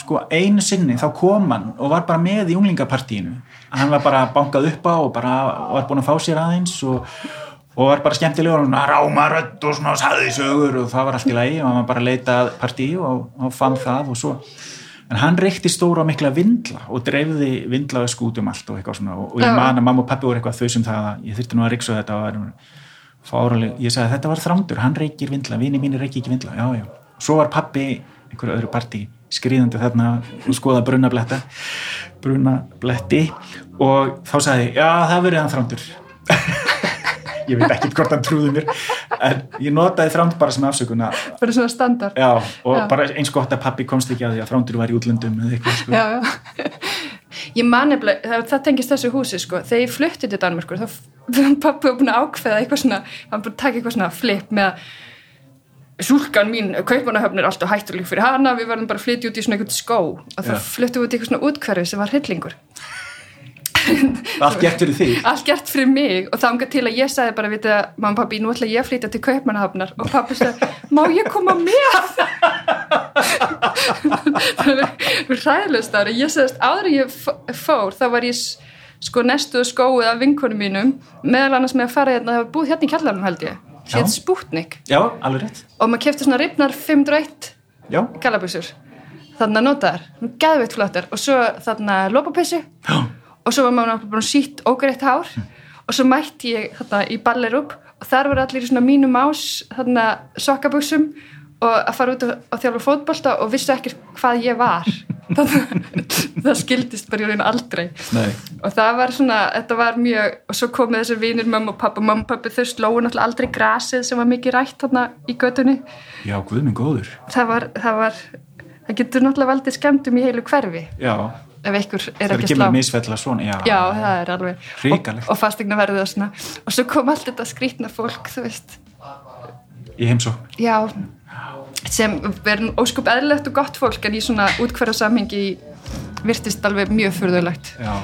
sko einu sinni þá kom hann og var bara með í unglingapartíinu. Hann var bara bankað upp á og bara var búin að fá sér aðeins og, og var bara skemmtilegur og svona rámarödd og svona saði sögur og það var allt í lagi. Og hann var bara að leita partíu og, og fann það og svo en hann reykti stóra og mikla vindla og dreifði vindla og skútum allt og eitthvað svona og, ég man að mamma og pappi voru eitthvað þau sem það að ég þurfti nú að ryksa þetta og það var fáraleg, ég sagði þetta var þrándur, hann reykir vindla, vini mínir reykir ekki vindla, já, já. Svo var pappi einhverju öðru partí skrýðandi þarna og skoða brunabletta, brunabletti og þá sagði, ég, já, það verið hann þrándur. ég veit ekki hvort hann trúði mér, en ég notaði þránd bara sem afsökun bara svona standard. Já, og Já. bara eins gott að pappi komst ekki að því að þrándur var í útlöndum eða eitthvað, sko. já, ég man nefnilega, það, tengist þessu húsi sko, þegar ég flutti til Danmörkur þá pappi var búin að ákveða eitthvað svona hann búin að taka eitthvað svona flip með að Súlkan mín, kaupmannahöfn er alltaf hættuleg fyrir hana, við verðum bara að flytja út í svona eitthvað skó. Og þá flyttum við út í eitthvað svona útkverfi sem var hryllingur Allt gert fyrir því allt gert fyrir mig. Og þangað til að ég sagði bara, vitið að mamma pappi, nú ætla ég að flytja til kaupmannahöfnar og pappi sagði, má ég koma með? Það var ræðilegst ára ég sagðist, áður en ég fór þá var ég sko nestu skóið af vinkonum mínum, meðal annars með að fara hérna, það var búið hérna í kjallarnum held ég. Hétt Sputnik Já, alveg rétt. Og maður kefti svona ripnar 501 Já, gallabusur þannig að nota þær, gæðveitt flottar. Og svo þarna lópapessu já, og svo var maður bara sítt ógreitt hár. Og svo mætti ég þarna í ballerup og þar voru allir í svona mínum ás þarna sokkabuxum og að fara út og, þjálfa fótbolta og vissu ekki hvað ég var. Það skildist bara í raun aldrei. Nei. Og það var svona, þetta var mjög og svo komið þessar vinir mamma og pappa mamma og pappi þau slóu náttúrulega aldrei grasið sem var mikið rætt þarna í götunni. Já, guð minn góður. Það var, það var það getur náttúrulega valdið skemmtum í heilu hverfi. Já, ef einhver er það er ekki að slá. misfella svona Já, Já, það er alveg. Hrikalegt. og, og fastegna verðið og svona. Og svo kom allt þetta skrýtna fólk þú veist, Í heimsó já. Sem verður óskup eðlilegt og gott fólk en í svona útkværa samhengi virtist alveg mjög furðulegt. Já.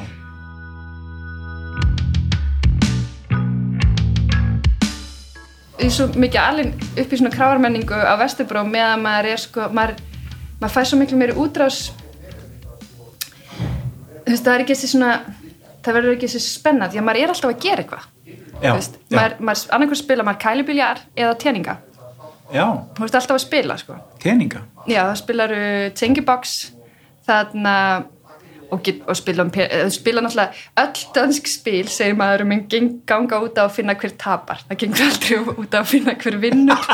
Ég er svo mikið alveg upp í svona kráarmenningu á Vesturbró meðan maður er sko maður, maður fær svo miklu meiri útrás þú veist það er ekki þessi svona það verður ekki þessi spennað því að maður er alltaf að gera eitthvað. Þú veist, maður, maður annarkur spila maður kælibíljar eða teninga. Já, þú veist alltaf að spila sko. Teninga? Já það spilar tengibox þarna og, get, og spila, um, spila náttúrulega öll dansk spil segir maður um en ganga út á að finna hver tapar. Það gengur aldrei út á að finna hver vinnur.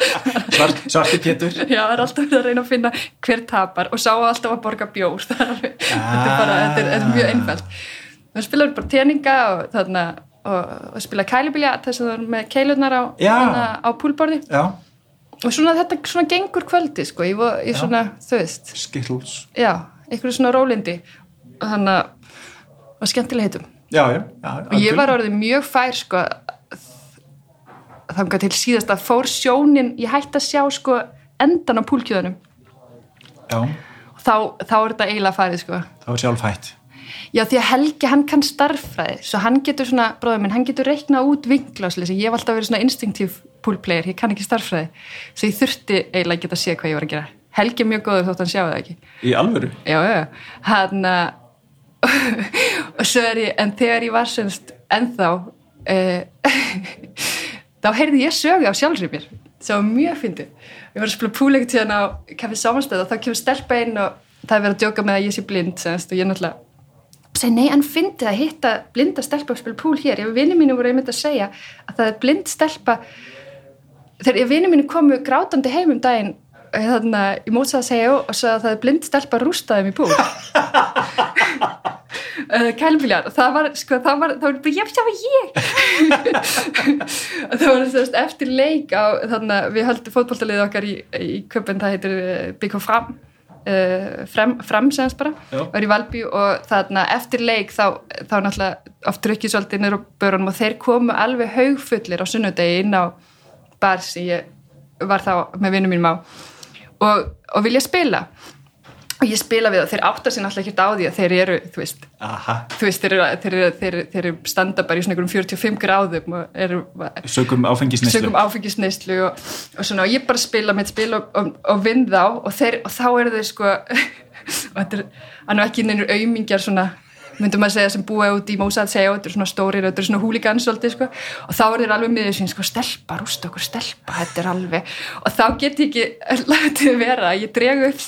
Svart, Svarti Pétur. Já, það er alltaf að reyna að finna hver tapar og sá alltaf að borga bjór. Þetta er bara, þetta er, er mjög einfælt það spilar bara teninga og þarna og, og spila kælibílja þess að það er með keilunar á, þarna, á púlborði. Já, og svona þetta svona gengur kvöldi sko, ég, ég svona, þú veist. Skittles. Já, einhverju svona rólindi þannig að og skemmtilega heitum. Já, já, og ég var orðið mjög fær sko þangað til síðast að fór sjónin ég hætti að sjá sko endan á púlkjöðunum. Já, og þá, þá er þetta eiginlega farið sko. Það var sjálf hætt. Já því að Helgi hann kann starffræði svo hann getur svona, bróður minn, hann getur reiknað út vinglásli, ég hef alltaf verið svona instinktív poolplayer, ég kann ekki starffræði svo ég þurfti eiginlega að geta að sé hvað ég var að gera. Helgi er mjög góður þótt hann sjáu það ekki. Í alvöru? Já, já, hann að og svo er ég, en þegar ég var semst ennþá uh, þá heyrði ég sögu af sjálfsrið mér. Sem var mjög fyndið. Ég var að spila púleik til hann á kaffi samanstæð og þá kemur stelpa inn og það er verið að djóka með að ég sé blind semst, og ég náttúrulega segi nei, en fyndið að hitta blinda stelpa og spila púl hér. Ef vinni mínu voru einmitt að segja að það er blind stelpa þegar vinni mínu komu grátandi heim um daginn þannig að ég mótsaði að segja og svo að það er blind stelpa rústaði mig púl uh, kælbílar það var, sko, það var, það var bara, já, það var ég. Það var þess, eftir leik á, þannig að við höldum fótbolltalið okkar í, í köpun, það heitir Bygg og Fram. Uh, Fram, fram semst bara, Já. var í Valbí og þarna eftir leik þá, þá náttúrulega oft drukkið svolítið á börunum og þeir komu alveg haugfullir á sunnudegi inn á bar sem ég var þá með vinnum mínum á og, og vilja spila og ég spila við það, þeir átta sér náttúrulega ekki á því að þeir eru, þú veist, Aha, þú veist þeir, eru, þeir, eru, þeir, eru- þeir eru standa bara í svona einhverjum 45 gráðum og eru sögum áfengisneislu sögum áfengisneislu og, og svona og ég bara spila mitt spil og, og, og vinn þá og, þeir, og þá eru þeir sko og þetta er hann er ekki neinur aumingjar svona myndum að segja sem búa út í Mósað segja þetta er svona stórir, þetta er svona húligans sko. Og þá er þeir alveg miður sín sko stelpa, rústa okkur stelpa, þetta er alveg. Og þá get ég ekki látið vera ég dregu upp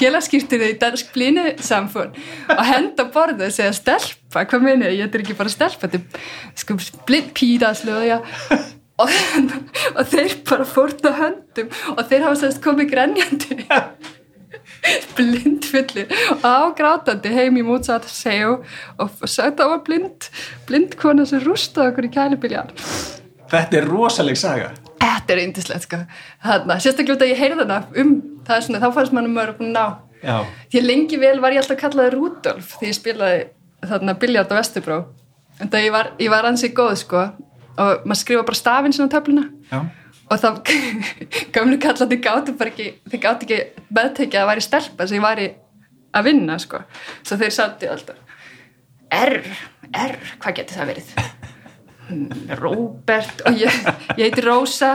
félagskýrtinu í dansk blínu samfón og henda borðu og segja stelpa, hvað meni ég, þetta er ekki bara stelpa þetta er sko blind píra slöðja og, og þeir bara fórta höndum og þeir hafa sérst komið grenjandi blindfullir og ágrátandi heim í Mozart segju og það var blind blind kona sem rústaði okkur í kælibíljar Þetta er rosaleg saga. Þetta er yndislegt sko. Þarna, sérstaklega út að ég heyrði hana um það er svona, þá fannst mann um að ná. Já, því lengi vel var ég alltaf kallaði Rudolf því ég spilaði þarna biljart á Vesturbró en það ég var, ég var ansið góð sko og maður skrifa bara stafinn sinna á töfluna. Já. Og þá gamlu kallandi gátu bara ekki þeir gátu ekki meðtekið að væri stelpa sem ég væri að vinna sko. Svo þeir sátti alltaf R, R, hvað getur það verið? Hmm, Róbert og ég, ég heiti Rósa.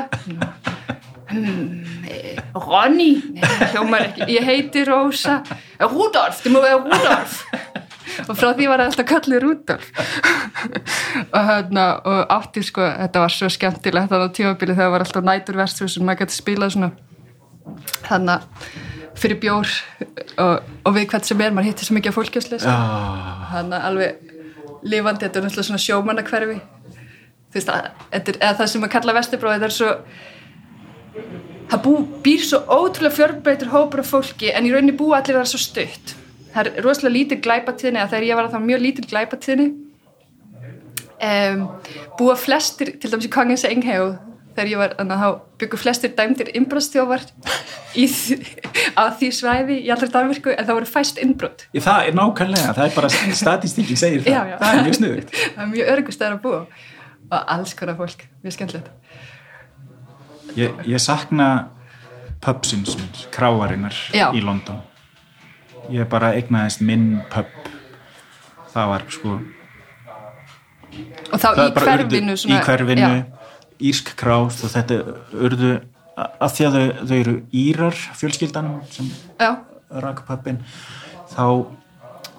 Hmm, eh, Ronny? Hljómar ekki, ég heiti Rósa. Eh, Rudolf, þið má vera Rudolf. Og frá því var það alltaf kallið Rudolf og, hérna, og átti sko, þetta var svo skemmtilegt þannig á tímabili þegar það var alltaf næturverstu sem maður gæti spilað svona. Þannig fyrir bjór og, og við hvert sem er, maður hittir svo mikið af fólkjásleis Já. þannig alveg lifandi, þetta er náttúrulega svona sjómannakverfi þú veist, að, er, eða það sem að kalla Vesturbróð, þetta er svo það bú, býr svo ótrúlega fjörbreytur hópur af fólki en í rauninni búa allir það svo stutt. Það er rosalega lítil glæpatíðni þegar ég var að það mjög lítil glæpatíðni um, búa flestir til dæmis í Kongens Engheg þegar ég var, þannig að þá byggu flestir dæmdir innbrotstjófar á því svæði í allra Danvirku en það voru fæst innbrot. Það er nákvæmlega, það er bara statistíkin segir það, Já, já. það er mjög snuðugt það er mjög örgust að búa. Og alls konar fólk, mjög skemmtilegt. Ég, ég sakna pubsins, kráarinnar Já. í London. Ég bara eignaðist minn pub. Það var sko og þá það í er hverfinu urðu, í hverfinu, já, írsk krás og þetta urðu að því að þau, þau eru írar fjölskyldan sem já, rak pubin þá,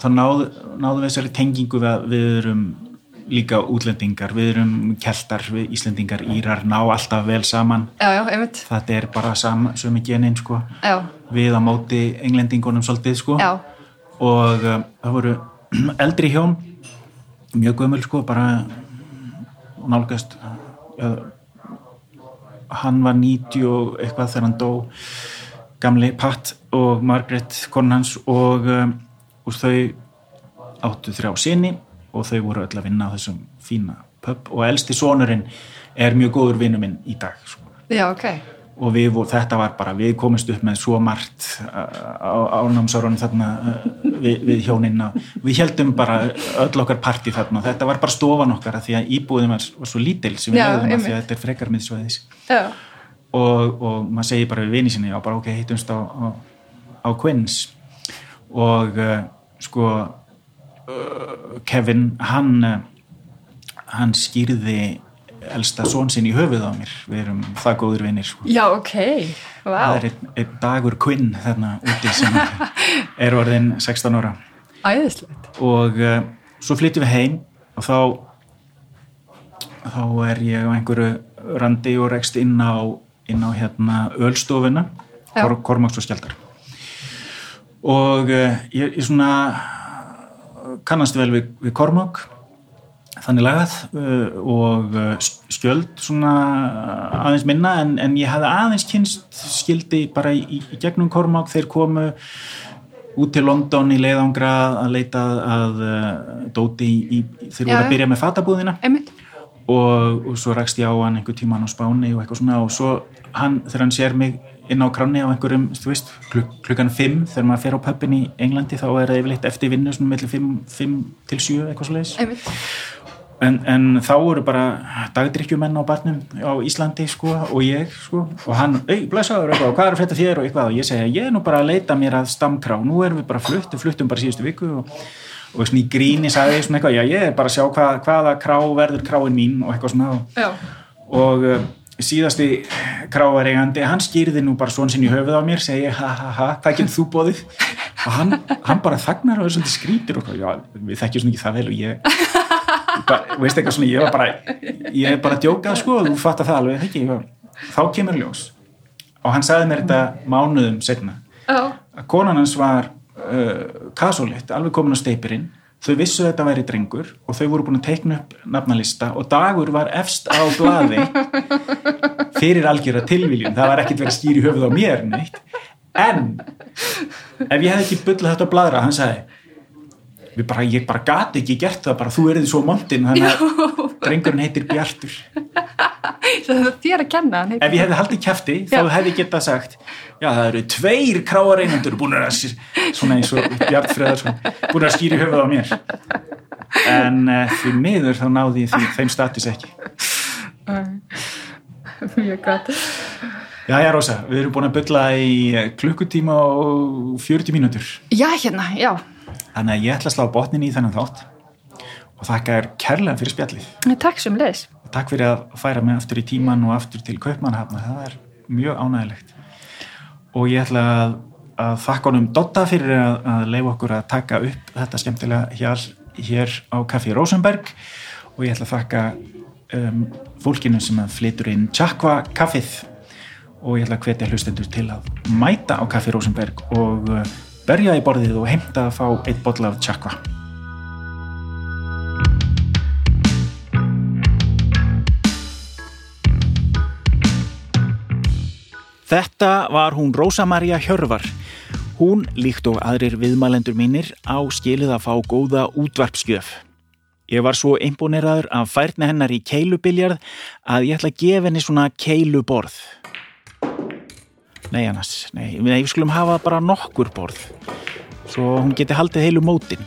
þá náðu, náðu við þessari tengingu við við erum líka útlendingar, við erum keltar, við Íslendingar, Írar ná alltaf vel saman, já, já, þetta er bara sama, sömu genin sko, já, við á móti englendingunum svolítið sko. Og um, það voru eldri hjón mjög gömul sko bara nálgast ja, hann var 90 og eitthvað þegar hann dó gamli Pat og Margaret konan hans og, um, og þau áttu þrjá sinni og þau voru öll að vinna á þessum fína pub. Og elsti sonurinn er mjög góður vinnu minn í dag sko. Já, ok og við, vo- þetta var bara, við komumst upp með svo margt á ánámsárunum þarna uh, við, við hjóninn og við heldum bara öll okkar parti þarna. Og þetta var bara stofan okkar að því að íbúðin var, var svo lítil sem við hefðum að því að þetta er frekar miðsvæðis. Já, og, og maður segir bara við vini sinni já bara ok, hittumst á, á, á Quinns og uh, sko uh, Kevin hann uh, hann skýrði elsta són sinn í höfuð á mér. Við erum það góður vinir sko. Já, ok. Það wow, er einn, einn dagur Quinn þarna úti sem er orðin 16 ára. Æðislegt. Og uh, svo flyttum við heim og þá þá er ég á einhverju randi og rekst inn á, inn á hérna ölstofuna. Kor, Kormáks og Skjaldar. Og uh, ég, ég svona kannast vel við, við Kormák þannig lagað uh, og uh, skjöld svona aðeins minna en, en ég hafði aðeins kynst skildi bara í, í gegnum Kormák. Þeir komu út til London í leiðangra að leita að uh, dóti í, í, þeir Já, voru að byrja með fatabúðina. Og, og svo rakst ég á hann einhver tíman á Spáni og eitthvað svona og svo hann, þegar hann sér mig inn á kranni á einhverjum, þú veist, kluk klukkan 5 þegar maður fer á pubin í Englandi þá er það yfirleitt eftir vinnu svona mellir 5 til 7 eitthvað svo leiðis en, en þá voru bara dagdrykkjumenn á barnum á Íslandi sko og ég sko og hann, ei, blessaður eitthvað, og hvað er frétta þér og eitthvað og ég segja, ég er nú bara að leita mér að stamkrá nú erum við bara flutt, við fluttum bara síðustu viku og, og svona í gríni sagði ég svona eitthvað, já ég er bara að sjá hvað, hvaða krá verður kráin mín og eitthvað svona og, og uh, síðasti kráareigandi, hann skýrði nú bara svon sinn í höfuð á mér, segi ha ha ha getur þú bóðið? og hann, hann bara þagnar og er svolítið skrítir og já, við þekkjum svona ekki það vel og ég bara, veist eitthvað svona, ég var bara ég er bara að djóka sko, þú fattar það alveg ekki, ég, þá kemur ljós og hann sagði mér þetta mánuðum setna, já, að konan hans var uh, kasólitt, alveg komin á steipirinn þau vissu þetta væri drengur og þau voru búin að teikna upp nafnalista og dagur var efst á blaði fyrir algjöra tilviljun það var ekkert verið í höfuð á mér neitt. En ef ég hef ekki bullað þetta á bladra hann sagði bara, ég bara gati ekki gert það bara þú erið svo montin þannig að drengurinn heitir Bjartur. Það er þér að kenna ef ég hefði haldið kæfti þá hefði ég getað sagt já það eru tveir kráareinundur búin að svona eins og Bjart Freðarsson búin að skýra í höfuð á mér. En uh, því miður þá náði ég því, þeim status ekki. Mjög gott. Já, já, Rósa, við erum búin að bylla í eh, klukkutíma og 40 mínútur. Já, hérna, já. Þannig að ég ætla að slá botnin í þennan þátt og þakka þér kærlega fyrir spjallið. Takk sem leis. og takk fyrir að færa mig aftur í tíman og aftur til Kaupmannhafna, það er mjög ánægilegt og ég ætla að, að þakka honum Dotta fyrir að, að leifa okkur að taka upp þetta skemmtilega hér, hér á Kaffi Rosenberg. Og ég ætla að þakka um, fólkinu sem að flytur inn Chakva kaffið. Og ég ætla að hvetja hlustendur til að mæta á Kaffi Rosenberg og uh, berja í borðið og heimta að fá eitt bolla af Chakva Þetta var hún Rósa Maria Hjörvar. Hún, líkt og aðrir viðmælendur mínir, á skilið að fá góða útvarpskjöf. Ég var svo imponeraður af færni hennar í keilubiljard að ég ætla að gefa henni svona keiluborð. Nei, annars, nei, við skulum hafa bara nokkur borð, svo hún geti haldið heilu mótin.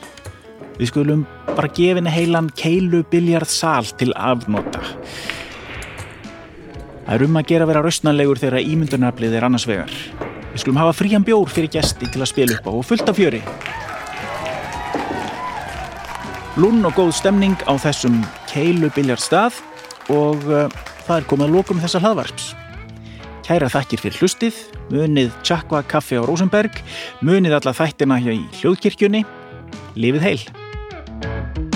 Við skulum bara gefa henni heilan keilubiljard sal til afnota. Það er um að gera að vera rausnanlegur þegar ímyndunarflið er annars vegar. Við skulum hafa frían bjór fyrir gesti til að spila upp á og fullt af fjöri. Lún og góð stemning á þessum keilu biljart stað og uh, það er komið að lókum þessa hlaðvarps. Kæra þakkir fyrir hlustið, munið tjakva kaffe á Rosenberg, munið alla þættina hjá í hljóðkirkjunni. Lifið heil!